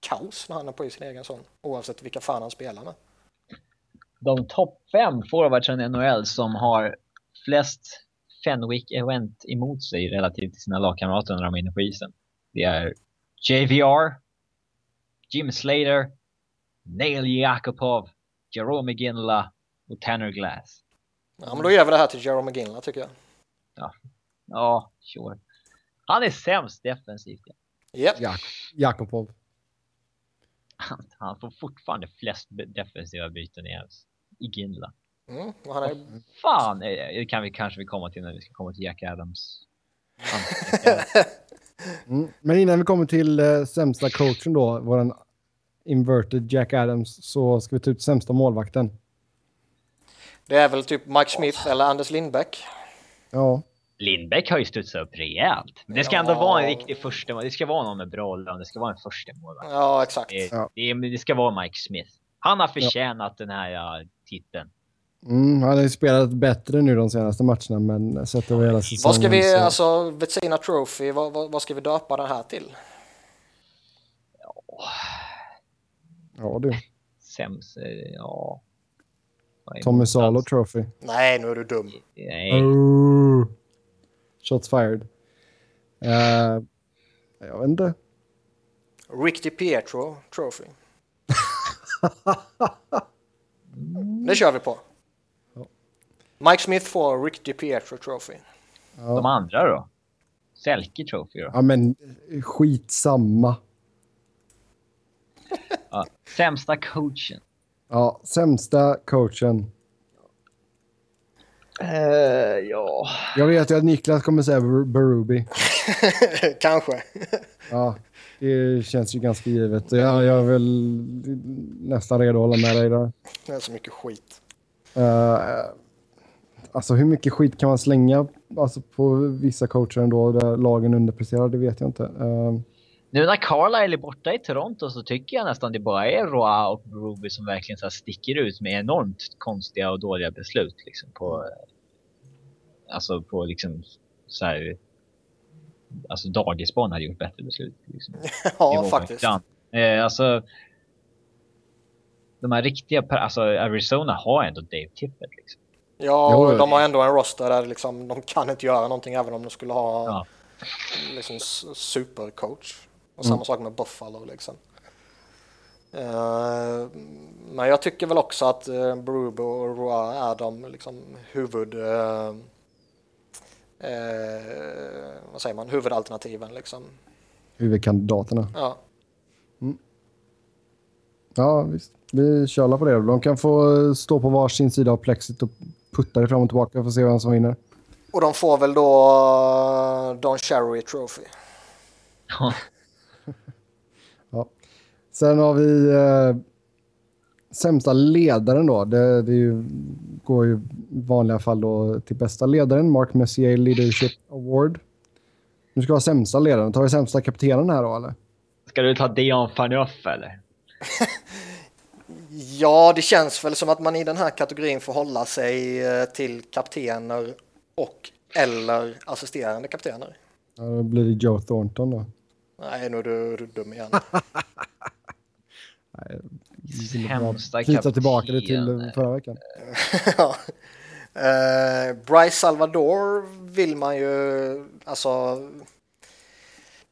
kaos när han är på i sin egen zon, oavsett vilka fan han spelar med. De topp fem forwardsen i NHL som har flest Fenwick event emot sig relativt till sina lagkamrater när de är inne på isen. Det är JVR, Jim Slater, Neil Yakupov, Jerome Ginla och Tanner Glass. Ja, men då ger vi det här till Jerome McGinley tycker jag. Ja, sure. Han är sämst defensivt. Japp. Jak Jakobov. Han, han får fortfarande flest defensiva byten i Ginla. Mm, han är Fan, eh, det kan vi kanske vi komma till när vi ska komma till Jack Adams. Mm. Men innan vi kommer till eh, sämsta coachen då, våran inverted Jack Adams, så ska vi ta ut sämsta målvakten. Det är väl typ Mike Smith eller Anders Lindbäck. Ja, Lindbäck har ju studsat upp rejält. Men det ska ändå Ja. vara en riktig första Det ska vara någon med bra lön. Det ska vara en första målvakt. Ja, exakt. Det, Ja. det, det ska vara Mike Smith. Han har förtjänat den här ja, titeln. Mm, han har ju spelat bättre nu de senaste matcherna, men sett över hela säsongen. Vad ska vi, så- alltså Vetsina Trophy, vad, vad, vad ska vi döpa den här till? Ja du, Sämst, eh, ja. Tommy? Salo Trophy. Nej, nu är du dum. Nej, Oh. Shots fired. Eh, jag vet inte. Rick DiPietro Trophy. Det kör vi på. Mike Smith får Rick DiPietro Trophy. de andra då? Selke Trophy då. Ja, men skitsamma. Ja. Sämsta coachen. Ja, sämsta coachen. Uh, ja. Jag vet ju att Niklas kommer säga Ber- Berube. Kanske. Ja, det känns ju ganska givet. Jag, jag är väl nästan redo att hålla med dig där. Det är så mycket skit. Uh, alltså hur mycket skit kan man slänga alltså, på vissa coacher ändå där lagen underpresterar? Det vet jag inte. Uh, Nu när Carlisle är borta i Toronto så tycker jag nästan det bara är Roa och Ruby som verkligen så här sticker ut med enormt konstiga och dåliga beslut. Liksom på, alltså på liksom så här, Alltså dagisbarn hade gjort bättre beslut. Liksom. Ja, faktiskt. Eh, alltså, de här riktiga, alltså Arizona har ändå Dave Tippett liksom. Ja, och de har ändå en roster där liksom, de kan inte göra någonting även om de skulle ha Ja. liksom, supercoach. Och Mm. samma sak med Buffalo liksom. Eh, men jag tycker väl också att uh, Berube och Roa är de liksom, huvud... eh, vad säger man? Huvudalternativen liksom. huvudkandidaterna. Ja. Ja, visst. Vi kör på det. De kan få stå på varsin sida av plexit och putta det fram och tillbaka för att se vem som vinner. Och de får väl då uh, Don Cherry Trophy. Ja. Sen har vi eh, sämsta ledaren då. Det, det ju, går ju i vanliga fall då till bästa ledaren, Mark Messier Leadership Award. Nu ska vi ha sämsta ledaren. Tar vi sämsta kaptenen här då eller? Ska du ta Dion Phaneuf eller? Ja, det känns väl som att man i den här kategorin får hålla sig eh, till kaptener och eller assisterande kaptener. Ja, då blir det Joe Thornton då. Nej, nu är du, du dum igen. Sämsta Knyta tillbaka det till kapten. förra veckan. ja. Eh, Bryce Salvador vill man ju, alltså.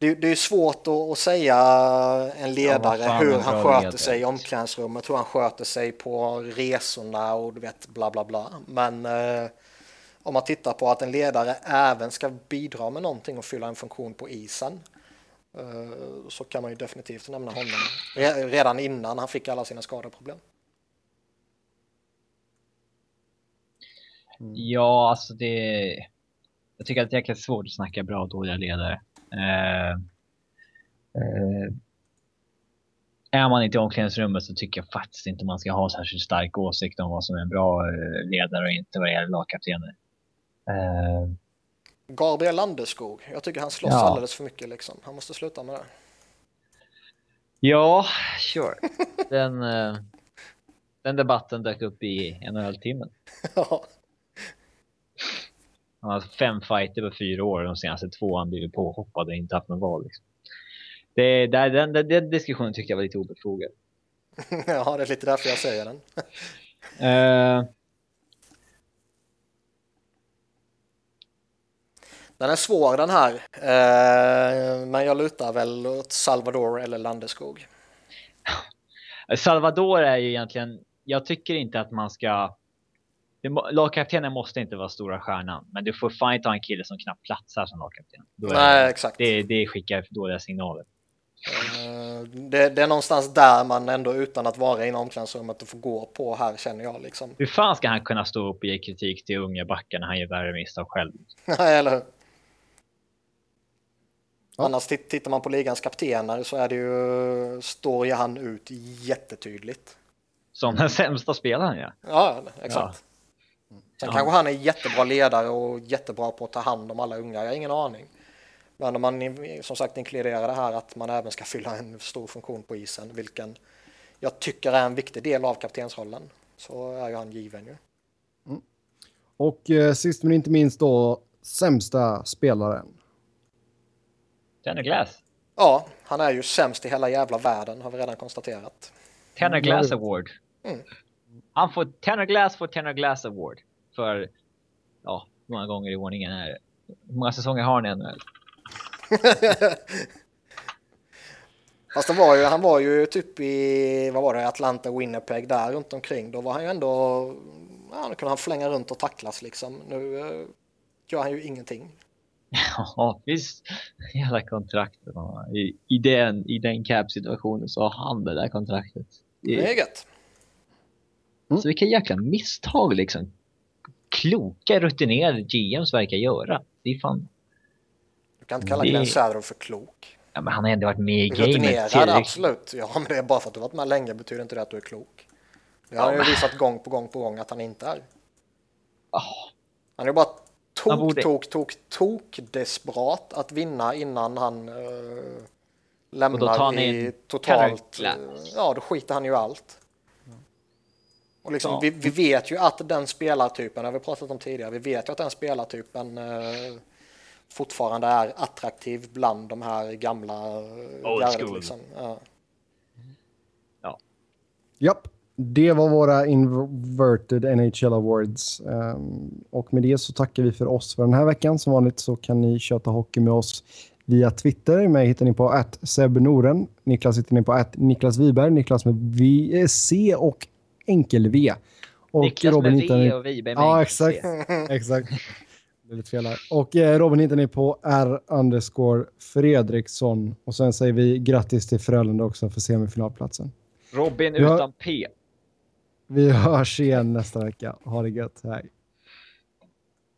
Det, det är svårt att, att säga en ledare fan hur han sköter ledare. sig i omklädningsrummet, hur han sköter sig på resorna och du vet bla bla bla. Men eh, om man tittar på att en ledare även ska bidra med någonting och fylla en funktion på isen eh, så kan man ju definitivt nämna honom Re- redan innan han fick alla sina skadeproblem. Ja, alltså det... Jag tycker att det är jäkligt svårt att snacka bra och dåliga ledare. Eh, eh, är man inte i omklädningsrummet så tycker jag faktiskt inte man ska ha särskilt stark åsikt om vad som är en bra eh, ledare och inte vad det gäller lagkaptener. Gabriel Landeskog, jag tycker han slåss Ja. alldeles för mycket liksom. Han måste sluta med det. ja, sure. Den, den debatten dök upp i NHL-timmen. Ja. Han har haft fem fighter på fyra år de senaste två har han blivit påhoppad och inte haft någon val. Liksom. Det, där, den, den, den diskussionen tyckte jag var lite obefogad. ja, det är lite därför jag säger den. Eh, Den är svår den här, eh, men jag lutar väl åt Salvador eller Landeskog. Salvador är ju egentligen, jag tycker inte att man ska Lagkaptenen måste inte vara stora stjärnan, men du får fan ta en kille som knappt platsar som lagkapten. Nej, det, exakt. det, det skickar dåliga signaler. Eh, det, det är någonstans där man ändå utan att vara i omklädningsrummet får gå på här känner jag liksom. Hur fan ska han kunna stå upp och ge kritik till unga backar när han gör värre misstag själv? Nej, eller hur? Ja. Annars titt- tittar man på ligans kaptener så är det ju, står ju han ut jättetydligt. Som den sämsta spelaren ja. Ja, exakt. Sen Ja. kanske han är jättebra ledare och jättebra på att ta hand om alla unga, jag har ingen aning. Men om man som sagt inkluderar det här att man även ska fylla en stor funktion på isen, vilken jag tycker är en viktig del av kaptensrollen, så är ju han given ju. Och eh, sist men inte minst då sämsta spelaren. Tanner Glass. Ja, han är ju sämst i hela jävla världen har vi redan konstaterat. Tanner Mm, Glass. Award. Mm. Han får Tanner Glass får Tanner Glass Award. För, ja, många gånger i ordningen är det? Hur många säsonger har han NHL? Fast det var ju, han var ju typ i, vad var det, Atlanta, Winnipeg där runt omkring. Då var han ju ändå, ja, då kunde han flänga runt och tacklas liksom. Nu eh, gör han ju ingenting. Ja, visst. Hela kontraktet. I, i den, i den cap-situationen så har han det där kontraktet. Det är gött. Så vilka jäkla misstag liksom. Kloka, rutinerade GMs verkar göra. Det är fan... Du kan inte kalla Det- Glenn Sadler för klok. Ja, men han har ändå varit med i gamet Rutinerad, absolut. Ja, men det är bara för att du har varit med länge betyder inte det att du är klok. Det har Ja, han ju visat gång på gång på gång att han inte är. Ah, Han är bara tok, borde- tok, tok, tok desperat att vinna innan han uh, lämnar Och då tar han i totalt... Carrot eh, ja, då skiter han ju allt. Och liksom, Ja. vi, vi vet ju att den spelartypen, det har vi pratat om tidigare, vi vet ju att den spelartypen eh, fortfarande är attraktiv bland de här gamla eh, Old gardet, school. Liksom. Ja. Japp, det var våra inverted NHL Awards. Ehm, och med det så tackar vi för oss för den här veckan. Som vanligt så kan ni köta hockey med oss via Twitter. Mig hittar ni på att Noren. Niklas hittar ni på att Niklas Wiberg. Niklas med v, C och enkel V. Och Niklas Robin med. V och Wiberg med Ja, exakt. Exakt. Det är lite fel här. Och eh, Robin hittar ni på R underscore Fredriksson. Och sen säger vi grattis till Frölunda också för semifinalplatsen. Robin utan P. Vi hörs igen nästa vecka. Ha det gött. Hej.